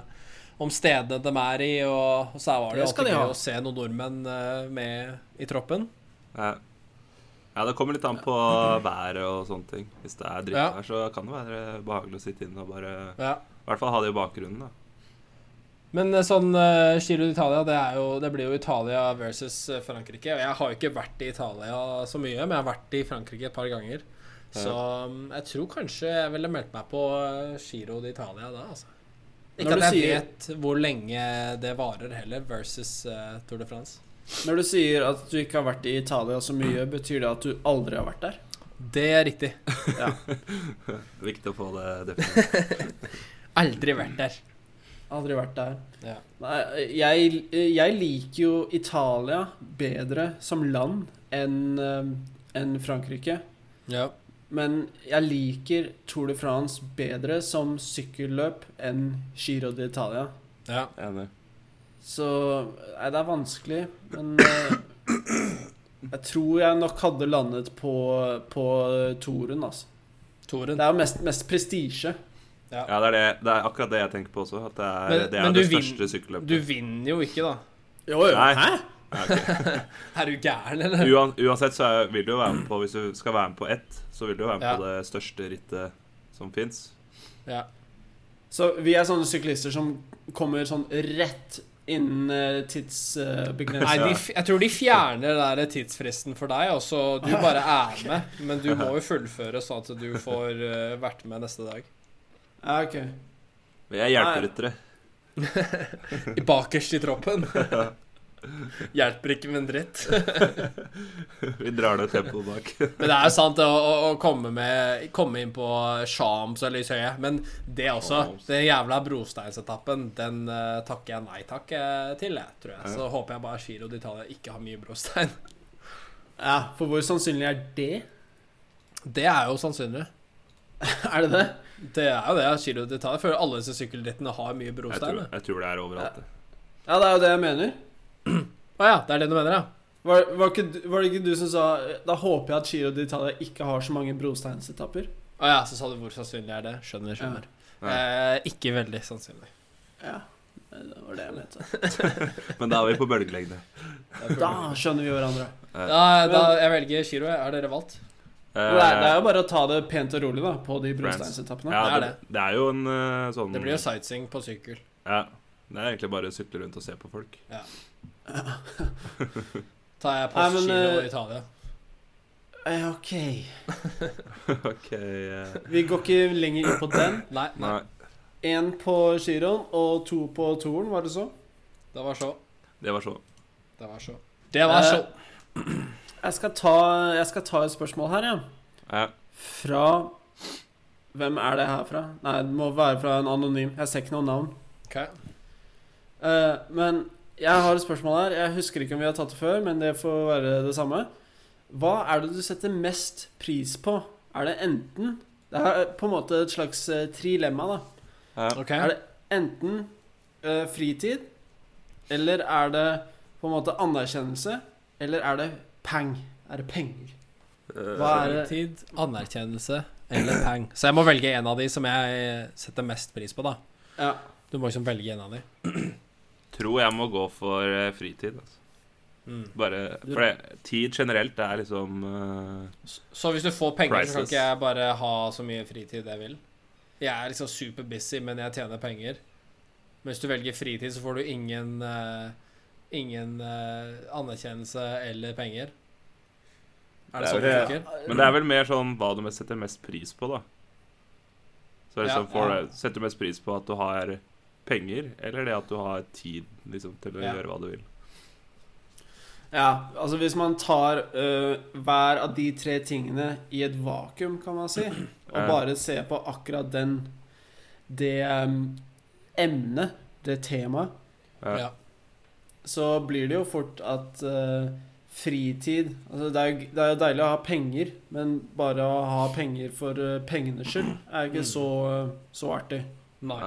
om stedene de er i, og, og så var det Det alltid gøy å se noen nordmenn eh, med i troppen. Ja. ja, det kommer litt an på været og sånne ting. Hvis det er dritt Ja. så kan det være behagelig å sitte inne og bare Ja. I hvert fall ha det i bakgrunnen, da. Men sånn uh, Giro d'Italia, det, er jo, det blir jo Italia versus Frankrike. Og jeg har jo ikke vært i Italia så mye, men jeg har vært i Frankrike et par ganger. Så um, jeg tror kanskje jeg ville meldt meg på eh, Giro d'Italia da, altså. Ikke Når at du jeg sier- vet hvor lenge det varer heller, versus uh, Tour de France. Når du sier at du ikke har vært i Italia så mye, betyr det at du aldri har vært der? Det er riktig. Ja. [LAUGHS] Viktig å få det [LAUGHS] definert. Aldri vært der. Aldri vært der. Ja. Nei, jeg, jeg liker jo Italia bedre som land enn en enn Frankrike. Ja. Men jeg liker Tour de France bedre som sykkelløp enn Giro d'Italia. ja. Enig. Så Nei, det er vanskelig, men eh, jeg tror jeg nok hadde landet på, på Toren, altså. Toren. Det er jo mest, mest prestisje. Ja, det er, det, det er akkurat det jeg tenker på også. At det er, Men- det, er det største sykkelløpet. Du vinner jo ikke, da. Jo, jo. Nei. Hæ? Ja, [LAUGHS] ok. Er du gæren, eller? Uan, uansett så er, vil du jo være med på Hvis du skal være med på ett, så vil du jo være med Ja. på det største rittet som fins. Ja. Så vi er sånne syklister som kommer sånn rett innen uh, tidsbegrensning. Nei, de, jeg tror de fjerner den der tidsfristen for deg, og så du [LAUGHS] bare er med. Men du må jo fullføre sånn at du får eh, vært med neste dag. Ja, ok. Vi er hjelperyttere. [LAUGHS] I bakerst i troppen. Hjelper ikke med en dritt. [LAUGHS] Vi drar ned tempoet bak. [LAUGHS] Men det er jo sant å, å, å komme, med, komme inn på Shams eller Lyshøye. Men det også, Shams. den jævla brosteinsetappen, den uh, takker jeg nei takk eh, til, jeg, tror jeg. Så håper jeg bare Giro d'Italia ikke har mye brostein. [LAUGHS] Ja, For hvor sannsynlig er det? Det er jo sannsynlig. Er det det? Det er jo det. Giro d'Italia. Jeg føler alle disse sykkelrittene har mye Jeg brostein. tror, jeg tror det er overalt. det. Ja, det er jo det jeg mener. Å ja, det er det du mener, ja? Var, var, ikke, var det ikke du som sa Da håper jeg at Giro d'Italia ikke har så mange brosteinsetapper. Å ja, så sa du hvor sannsynlig er det? Skjønner, skjønner. Eh, ikke veldig sannsynlig. Ja, det var det jeg mente. [LAUGHS] Men da er vi på bølgelengde. Da skjønner vi hverandre. Da, da, jeg velger Giro. Er dere valgt? Det er, det er Eh, jo bare å ta det pent og rolig da på de brosteinsetappene. ja, Det er det, det er jo en eh, sånn Det blir jo sightseeing på sykkel. Ja. Det er egentlig bare å sykle rundt og se på folk. [LAUGHS] Tar jeg men, eh, Italia. Eh, ok. [LAUGHS] OK. eh, Vi går ikke lenger inn på den. Nei, nei, nei, Én på giroen og to på toren, var det så? det var så. det var så. Det var så. Det var Eh, så. [CLEARS THROAT] Jeg skal ta, jeg skal ta et spørsmål her, ja. Ja. Fra Hvem er det her fra? Nei, det må være fra en anonym. Jeg ser ikke noe navn. Ok. Eh, men jeg har et spørsmål her. Jeg husker ikke om vi har tatt det før, men det får være det samme. Hva er det du setter mest pris på? Er det enten Det er på en måte et slags eh, trilemma, da. Ja. Okay. Er det enten uh, fritid, eller er det på en måte anerkjennelse, eller er det peng? Er det penger? Hva er det? Fritid, anerkjennelse eller peng. Så jeg må velge en av de som jeg setter mest pris på, da. Ja. Du må liksom velge en av de. [CLEARS THROAT] Tror jeg må gå for eh, fritid. Altså. Mm. Bare For det, tid generelt er liksom uh, Så hvis du får penger, så kan ikke jeg bare ha så mye fritid jeg vil. Jeg er liksom superbusy, men jeg tjener penger. Men hvis du velger fritid, så får du ingen uh, Ingen uh, anerkjennelse eller penger. Er det Det er sånn det funker? Men det er vel mer sånn hva du setter mest pris på, da. Så liksom Ja, får ja. Setter du mest pris på at du har penger, eller det at du har tid liksom, til å Ja. gjøre hva du vil? Ja, altså hvis man tar uh, hver av de tre tingene i et vakuum, kan man si, [CLEARS THROAT] og bare ser på akkurat den det um, emnet, det temaet, Ja. Så blir det jo fort at uh, fritid Altså, det er, det er jo deilig å ha penger, men bare å ha penger for uh, pengenes skyld er ikke så, eh, så artig. Nei.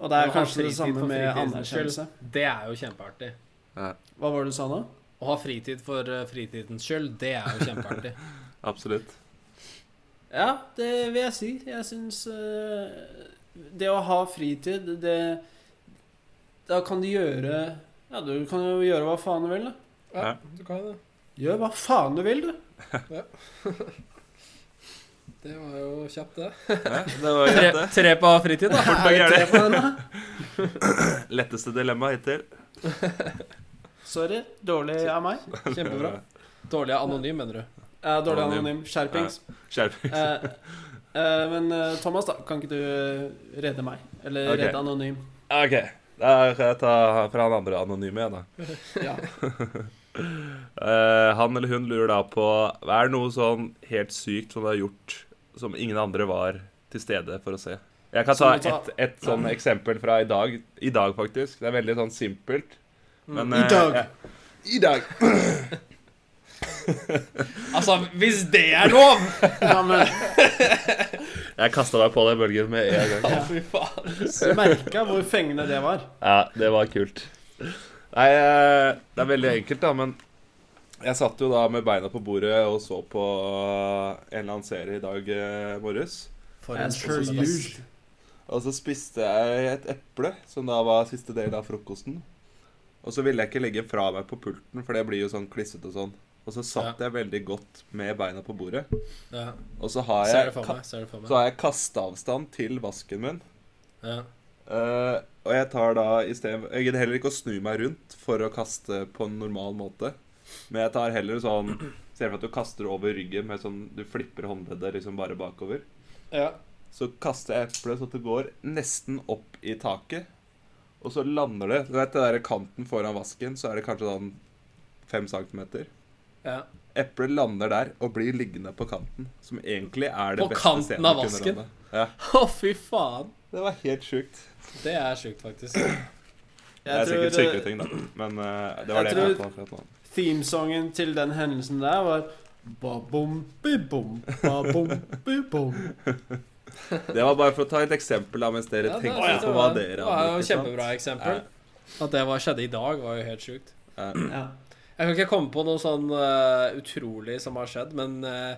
Og det er kanskje det samme med anerkjennelse. Det er jo kjempeartig. Hva var det du sa nå? Å ha fritid for eh, fritidens skyld, det er jo kjempeartig. [LAUGHS] Absolutt. Ja, det vil jeg si. Jeg syns Det å ha fritid, det Da kan du gjøre Ja, du kan jo gjøre hva faen du vil, da. Ja. du kan det. Gjør hva faen du vil, du. [LAUGHS] Det var jo kjapt, det. Ja, det var Tre, greit, det. tre på fritid, da. Fort på den. [CLEARS THROAT] Letteste dilemma hittil. [LAUGHS] Sorry. Dårlig av meg. Kjempebra. Dårlig anonym, mener du? Ja, dårlig Anonym. anonym. Skjerpings. Skjerpings. Eh, eh, men eh, Thomas, da. Kan ikke du eh, redde meg? Eller okay. redde anonym? OK. Da kan jeg ta fra han andre anonyme igjen, da. [LAUGHS] Ja. [LAUGHS] Eh, han eller hun lurer da på Hva er noe sånn helt sykt som du har gjort som ingen andre var til stede for å se? Jeg kan ta et, et sånn eksempel fra i dag. I dag, faktisk. Det er veldig sånn simpelt. Men, I eh, dag. jeg- I dag. [LAUGHS] Altså, hvis det er lov! ja, men Jeg kasta meg på den bølgen med en gang. [LAUGHS] Ja, fy faen. du merka hvor fengende det var. Ja, det var kult. Nei, eh, det er veldig enkelt, da, men jeg satt jo da med beina på bordet og så på en eller annen serie i dag eh, morges. Per usual. Og så spiste jeg et eple, som da var siste del av frokosten. Og så ville jeg ikke legge fra meg på pulten, for det blir jo sånn klissete og sånn. Og så satt jeg veldig godt med beina på bordet. Ja. Og så har jeg, så har jeg kasteavstand til vasken min. Ja. Uh, og jeg tar da i stedet Jeg gidder heller ikke å snu meg rundt for å kaste på en normal måte. Men jeg tar heller sånn Ser for at du kaster over ryggen med sånn Du flipper håndleddet liksom bare bakover. ja. Så kaster jeg eplet så at det går nesten opp i taket. Og så lander det Du vet det der kanten foran vasken, så er det kanskje sånn fem centimeter. ja. Eplet lander der og blir liggende på kanten. Som egentlig er det På beste stedet På kanten av vasken? Å, Ja, [LAUGHS] Å, fy faen. Det var helt sjukt. Det er sjukt, faktisk. Det er sikkert sykere eh, ting, da. Men uh, det var jeg det jeg tror- tenkte på akkurat nå. Themesongen til den hendelsen der var. [LAUGHS] Det var bare for å ta et eksempel da, mens dere Ja, det- tenkte det på var- hva dere Det var jo kjempebra eksempel. At det var, skjedde i dag, var jo helt sjukt. Ja. Ja. Jeg kan ikke komme på noe sånn uh, utrolig som har skjedd, men uh,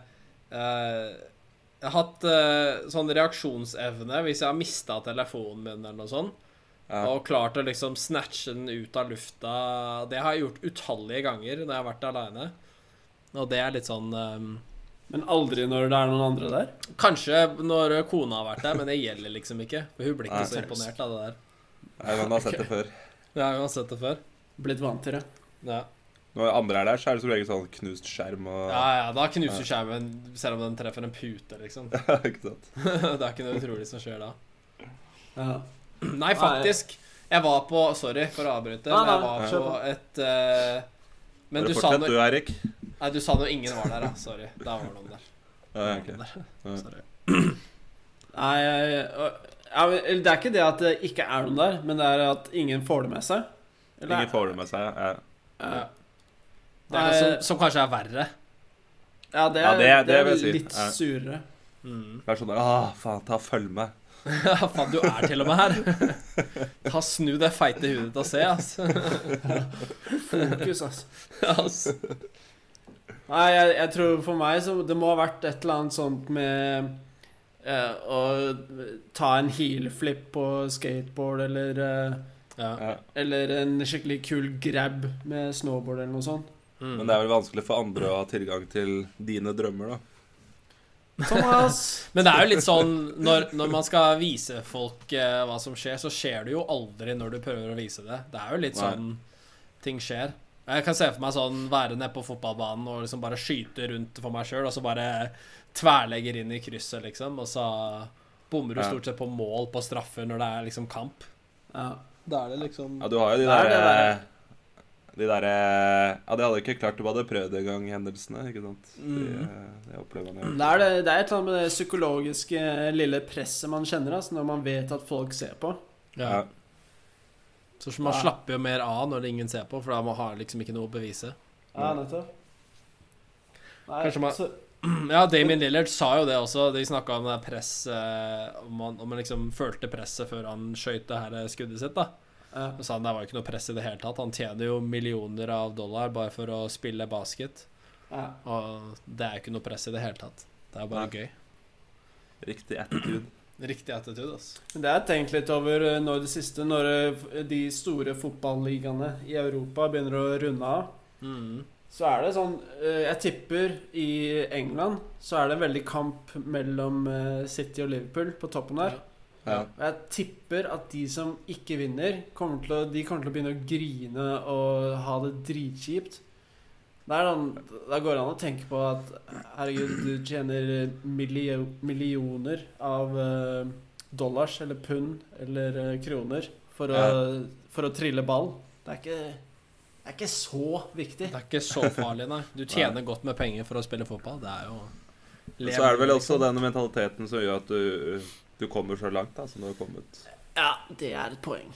uh, jeg har hatt sånn reaksjonsevne hvis jeg har mista telefonen min eller noe sånt, Ja. og klart å liksom snatche den ut av lufta. Det har jeg gjort utallige ganger når jeg har vært aleine. Og det er litt sånn um, Men aldri når det er noen andre der. Kanskje når kona har vært der, men det gjelder liksom ikke. For hun blir ikke Nei. så imponert av det der. Nei, men hun har sett det før. Jeg har sett det før. Blitt vant til det. Ja. Når andre er der, så er det som regel sånn knust skjerm og ja, ja, da knuser ja. skjermen selv om den treffer en pute, liksom. [LAUGHS] ikke sant? [LAUGHS] det er ikke noe utrolig som skjer da. Ja. [CLEARS THROAT] Nei, faktisk. Jeg var på Sorry for å avbryte, Nei, men jeg var på et uh, Men du sa, noe, du, Erik. nei, du sa noe ingen var der, da. Sorry. Da var noen der. Ja, Da noen der. Ja. Sorry. Nei, jeg, ja, det er ikke det at det ikke er noen der, men det er at ingen får det med seg. Eller- Ingen får det med seg. Ja. Ja. Det er noe som, som kanskje er verre. Ja, det Ja, er, det- det, det er jeg si. litt surere. Mm. Det er sånn der Å, faen, ta følg med. [LAUGHS] Ja, faen, du er til og med her. [LAUGHS] Ta Snu det feite hudet ditt og se, ass. [LAUGHS] Fokus, altså. ass. Nei, jeg, jeg tror for meg så det må ha vært et eller annet sånt med eh, å ta en heelflip på skateboard eller eh, Ja. Ja. Eller en skikkelig kul grab med snowboard eller noe sånt. Mm. Men det er vel vanskelig for andre å ha tilgang til dine drømmer, da. Thomas! [LAUGHS] Men det er jo litt sånn når, når man skal vise folk eh, hva som skjer, så skjer det jo aldri når du prøver å vise det. Det er jo litt Nei. sånn ting skjer. Jeg kan se for meg sånn være nede på fotballbanen og liksom bare skyte rundt for meg sjøl, og så bare tverlegger inn i krysset, liksom, og så bommer du Ja. stort sett på mål på straffer når det er liksom kamp. Ja. Da er det liksom Ja, du har jo de er det der. De derre Ja, de hadde ikke klart de hadde prøvd engang, hendelsene. Ikke sant? De, Mm. eh, det opplever man. Det er, det, det er et eller annet med det psykologiske lille presset man kjenner altså, når man vet at folk ser på. ja. Så man Ja. slapper jo mer av når ingen ser på, for da man har liksom ikke noe å bevise. Ja, nettopp. Nei, Kanskje man- så, [CLEARS THROAT] Ja, Damien Lillard sa jo det også. De snakka om det press eh, Om han, om han liksom følte presset før han skøyt det her skuddet sitt. da ja. Så sa han det var jo ikke noe press i det hele tatt. Han tjener jo millioner av dollar bare for å spille basket. Ja. Og det er jo ikke noe press i det hele tatt. Det er bare Nei. gøy. Riktig attitude. Riktig attitude, altså. Det jeg tenkt litt over nå når det siste Når eh, de store fotballigaene i Europa begynner å runde av. Mm. Så er det sånn eh, Jeg tipper i England så er det en veldig kamp mellom eh, City og Liverpool på toppen der. Ja. Og jeg tipper at de som ikke vinner, kommer til å, de kommer til å begynne å grine og ha det dritkjipt. Da går det an å tenke på at herregud, du tjener millio, millioner av uh, dollars eller pund eller uh, kroner for å, for å trille ball. Det er ikke, det er ikke så viktig. Det er ikke så farlig, nei. Du tjener godt med penger for å spille fotball. Det er jo så er det vel også liksom. denne mentaliteten som gjør at du, du kommer så langt da, som du har kommet. Ja, det er et poeng.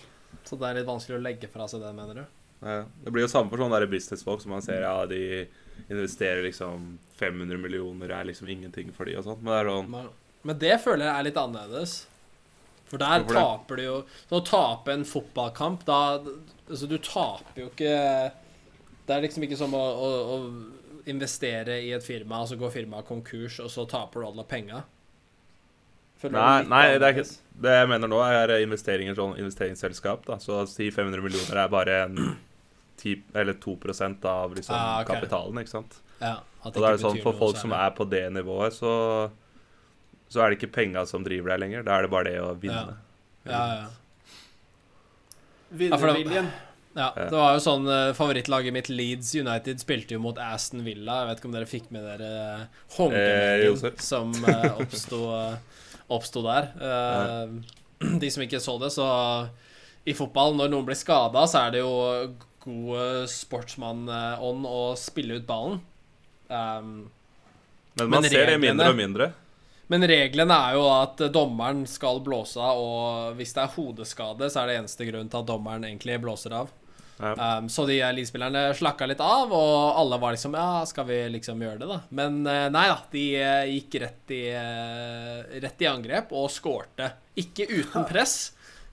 Så det er litt vanskelig å legge fra seg det, mener du? Ja, det blir jo samme for sånne businessfolk som man ser ja, de investerer liksom 500 millioner, er liksom ingenting for de og sånt. Men det er sånn Men, men det føler jeg er litt annerledes. For der Hvorfor det? taper du jo Så å tape en fotballkamp, da Altså, du taper jo ikke Det er liksom ikke som å, å, å investere i et firma, og så går firmaet konkurs, og så taper du alle penga. Føler Nei, nei, det er ikke Det jeg mener nå, er investeringer sånn investeringsselskap. da Så si 500 millioner er bare en 10, eller 2% av liksom Ah, okay. kapitalen, ikke sant. Ja, Og da er det sånn for folk som er på det nivået, så Så er det ikke penga som driver deg lenger. Da er det bare det å vinne. Ja, ja. ja. det- Vinnerviljen. Ja, Ja. det var jo sånn eh, Favorittlaget mitt, Leeds United, spilte jo mot Aston Villa. Jeg vet ikke om dere fikk med dere Eh, håndgemengden jo, som uh, oppsto, [LAUGHS] oppsto der. Eh, de som ikke så det, så i fotball, når noen blir skada, så er det jo god sportsmann-ånd å spille ut ballen. Um, Men man Men ser det mindre og mindre. men reglene er jo at dommeren skal blåse av, og hvis det er hodeskade, så er det eneste grunn til at dommeren egentlig blåser av. Ja. Um, så de elitespillerne slakka litt av, og alle var liksom Ja, skal vi liksom gjøre det, da? Men eh, nei da. De eh, gikk rett i, eh, rett i angrep og skårte. Ikke uten press.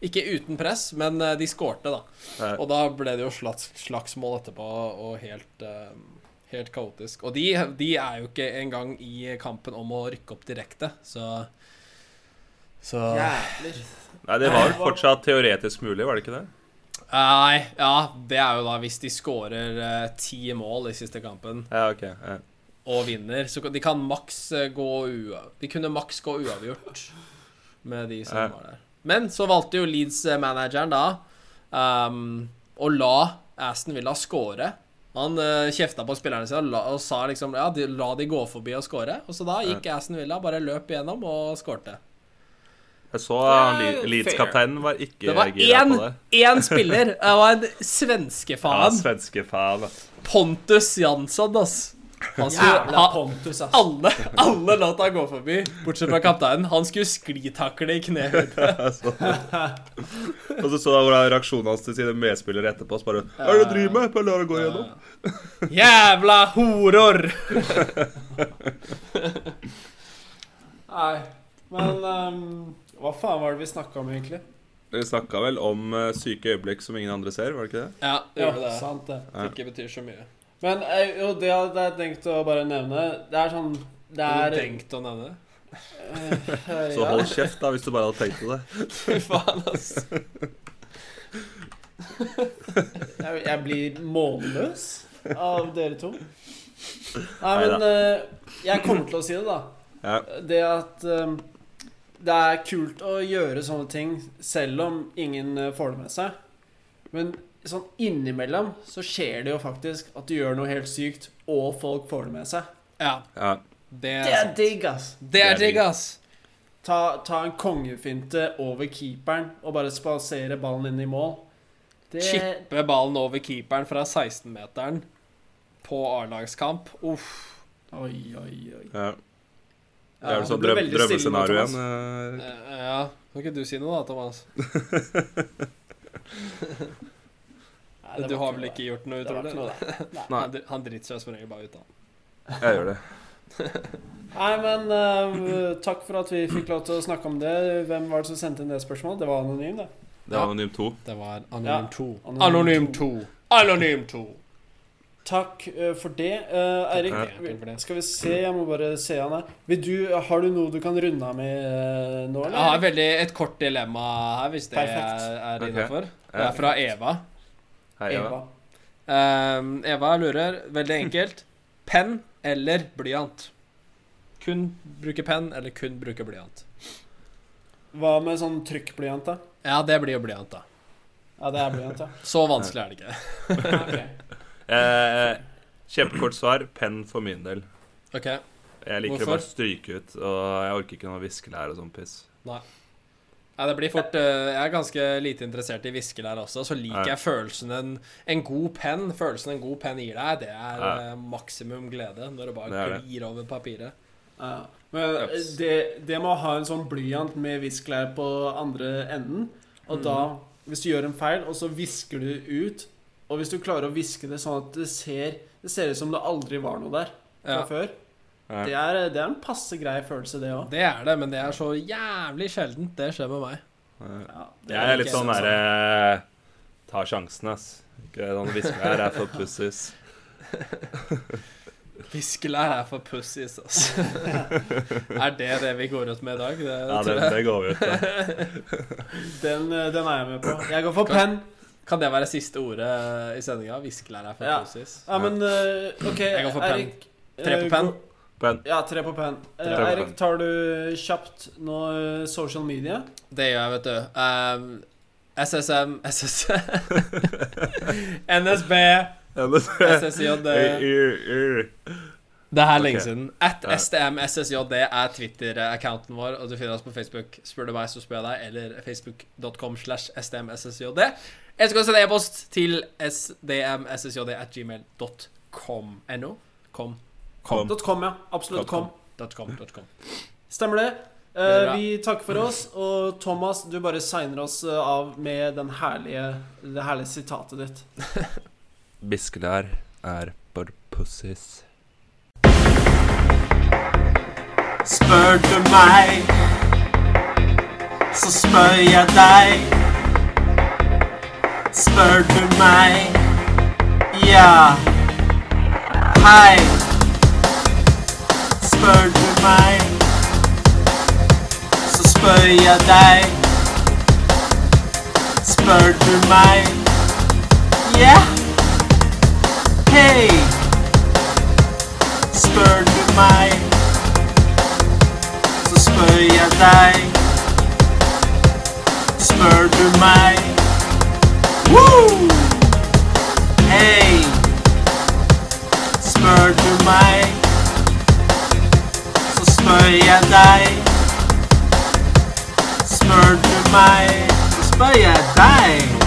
Ikke uten press, men eh, de skårte, da. Nei. Og da ble det jo slags, slagsmål etterpå, og helt eh, Helt kaotisk. Og de, de er jo ikke engang i kampen om å rykke opp direkte, så Så Jævlig. Nei, det var jo fortsatt teoretisk mulig, var det ikke det? Nei, ja, det er jo da hvis de skårer ti uh, mål i siste kampen Ja, okay. Ja. og vinner, så de kan maks eh, gå ua... De kunne maks gå uavgjort med de som Ja. var der. Men så valgte jo Leeds-manageren da um, å la Aston Villa skåre. Han uh, kjefta på spillerne sine og, la, og sa liksom ja, de, la de gå forbi og skåre. Og så da gikk Aston Villa, bare løp igjennom og skårte. Jeg så Det Leeds-kapteinen var ikke Det var gira på det. én [LAUGHS] spiller. Det var en Ja, svenskefaen. svenske faen. Pontus Jansson, ass. Han skulle ha Pontus, ass. alle, alle lot han gå forbi, bortsett fra kapteinen. Han skulle sklitakle i knehøyde. [LAUGHS] Altså. Og så så jeg hvordan reaksjonen hans til sine medspillere etterpå. Så bare Hva er det du driver med? Bare la det gå igjennom. [LAUGHS] Jævla horor! Nei, men ehm, hva faen var det vi snakka om, egentlig? Vi snakka vel om uh, syke øyeblikk som ingen andre ser, var det ikke det? Ja, det gjorde det. sant det. Det ikke betyr så mye. Men eh, jo, det hadde jeg tenkt å bare nevne. Det er sånn Det er Du tenkt å nevne. eh, [LAUGHS] Så hold kjeft, da, hvis du bare hadde tenkt på det. [LAUGHS] Fy faen, altså. [LAUGHS] jeg, jeg blir målløs av dere to. Nei, men uh, jeg kommer til å si det, da. Ja. Det at eh, det er kult å gjøre sånne ting selv om ingen eh, får det med seg. Men sånn innimellom så skjer det jo faktisk at du gjør noe helt sykt, og folk får det med seg. Ja, Ja. det Det er er digg, ass. Det er digg, ass. Ta, ta en kongefinte over keeperen og bare spasere ballen inn i mål. Det Chippe ballen over keeperen fra 16-meteren på A-lagskamp. Uff. Oi, oi, oi. ja. Det er vel sånn drøm drømmescenario igjen. eh. Eh, Ja, kan ikke du si noe da, Thomas? [LAUGHS] Nei, Du har vel ikke gjort noe utrolig? utover ikke det? Nei. [LAUGHS] Nei, Han, han driter seg som regel bare ut, da. jeg gjør det. [LAUGHS] Nei, men uh, takk for at vi fikk lov til å snakke om det. Hvem var det som sendte inn det spørsmålet? Det var anonym, det. Det var anonym 2. Det var Ja, Anonym 2. Anonym Anonym 2. Anonym 2. Takk eh, for det. Uh, Eirik, skal vi se, jeg må bare se han her. Du, har du noe du kan runde av med eh, nå, Jeg har veldig et kort dilemma her, hvis det Perfekt. er, er innafor. Det er fra Eva. Hei, Eva. Eva. Uh, Eva lurer, veldig enkelt. [LAUGHS] Penn eller blyant? Kun bruke penn eller kun bruke blyant? Hva med sånn trykkblyant, da? Ja, det blir jo blyant, da. Ja, det er blyant, ja. Så vanskelig er det ikke. [LAUGHS] Ok. Eh, kjempekort svar. Penn for min del. Ok, Jeg liker Hvorfor? å bare stryke ut, og jeg orker ikke noe viskelær og sånn piss. Nei det blir fort uh, Jeg er ganske lite interessert i viskelær også, så liker Ja. jeg følelsen en, en god penn Følelsen en god penn gir deg, det er Ja. eh, maksimum glede når du bare Det glir over papiret. Ja. Men eh, det, det med å ha en sånn blyant med viskelær på andre enden, og mm. da, hvis du gjør en feil, og så visker du ut Og hvis du klarer å viske det sånn at det ser, det ser ut som det aldri var noe der fra Ja. før, Ja. det er, det er en passe grei følelse, det òg. Det er det, men det er så jævlig sjeldent det skjer med meg. Ja, det Jeg er litt ikke sånn sånn. derre Ta sjansen, ass. Ikke sånn viskelær er for pussies. [LAUGHS] Viskelær er for pussies, altså. er det det vi går ut med i dag? Det, Ja, tror det, jeg. det går vi ut med. [LAUGHS] Den, eh, den er jeg med på. Jeg går for penn. Kan det være siste ordet i sendinga? Viskelær er fantastisk. Ja. Ja, men uh, OK, Jeg går for pen. Tre på pen. Penn. Ja, tre på penn. Eh, Tre på Eirik, penn. tar du kjapt nå eh, social media? Det gjør jeg, vet du. Um, SSM, SSM [LAUGHS] NSB, SSJD Det er lenge siden. At. STM SSJD er Twitter-accounten vår, og du finner oss på Facebook. Spør du meg, så spør jeg deg. Eller facebook.com slash STMSSJD. Eller skal sende e-post til sdmssjd at gmail.com. NO? Com. Kom. .com, ja. Absolutt com. .com. .com. Stemmer det. Uh, vi takker for oss, og Thomas, du bare signer oss eh, av med den herlige, det herlige sitatet ditt. [LAUGHS] Biskelær er for pussies. Spør du meg, så spør jeg deg. Spør du meg, ja. Hei. Spør du meg, så spør jeg deg. Spør du meg, ja. Hei. Spør du meg så spør jeg deg. Spør du meg? Woo! Hey! Spør du meg? Så spør jeg deg. Spør du meg? Så spør jeg deg.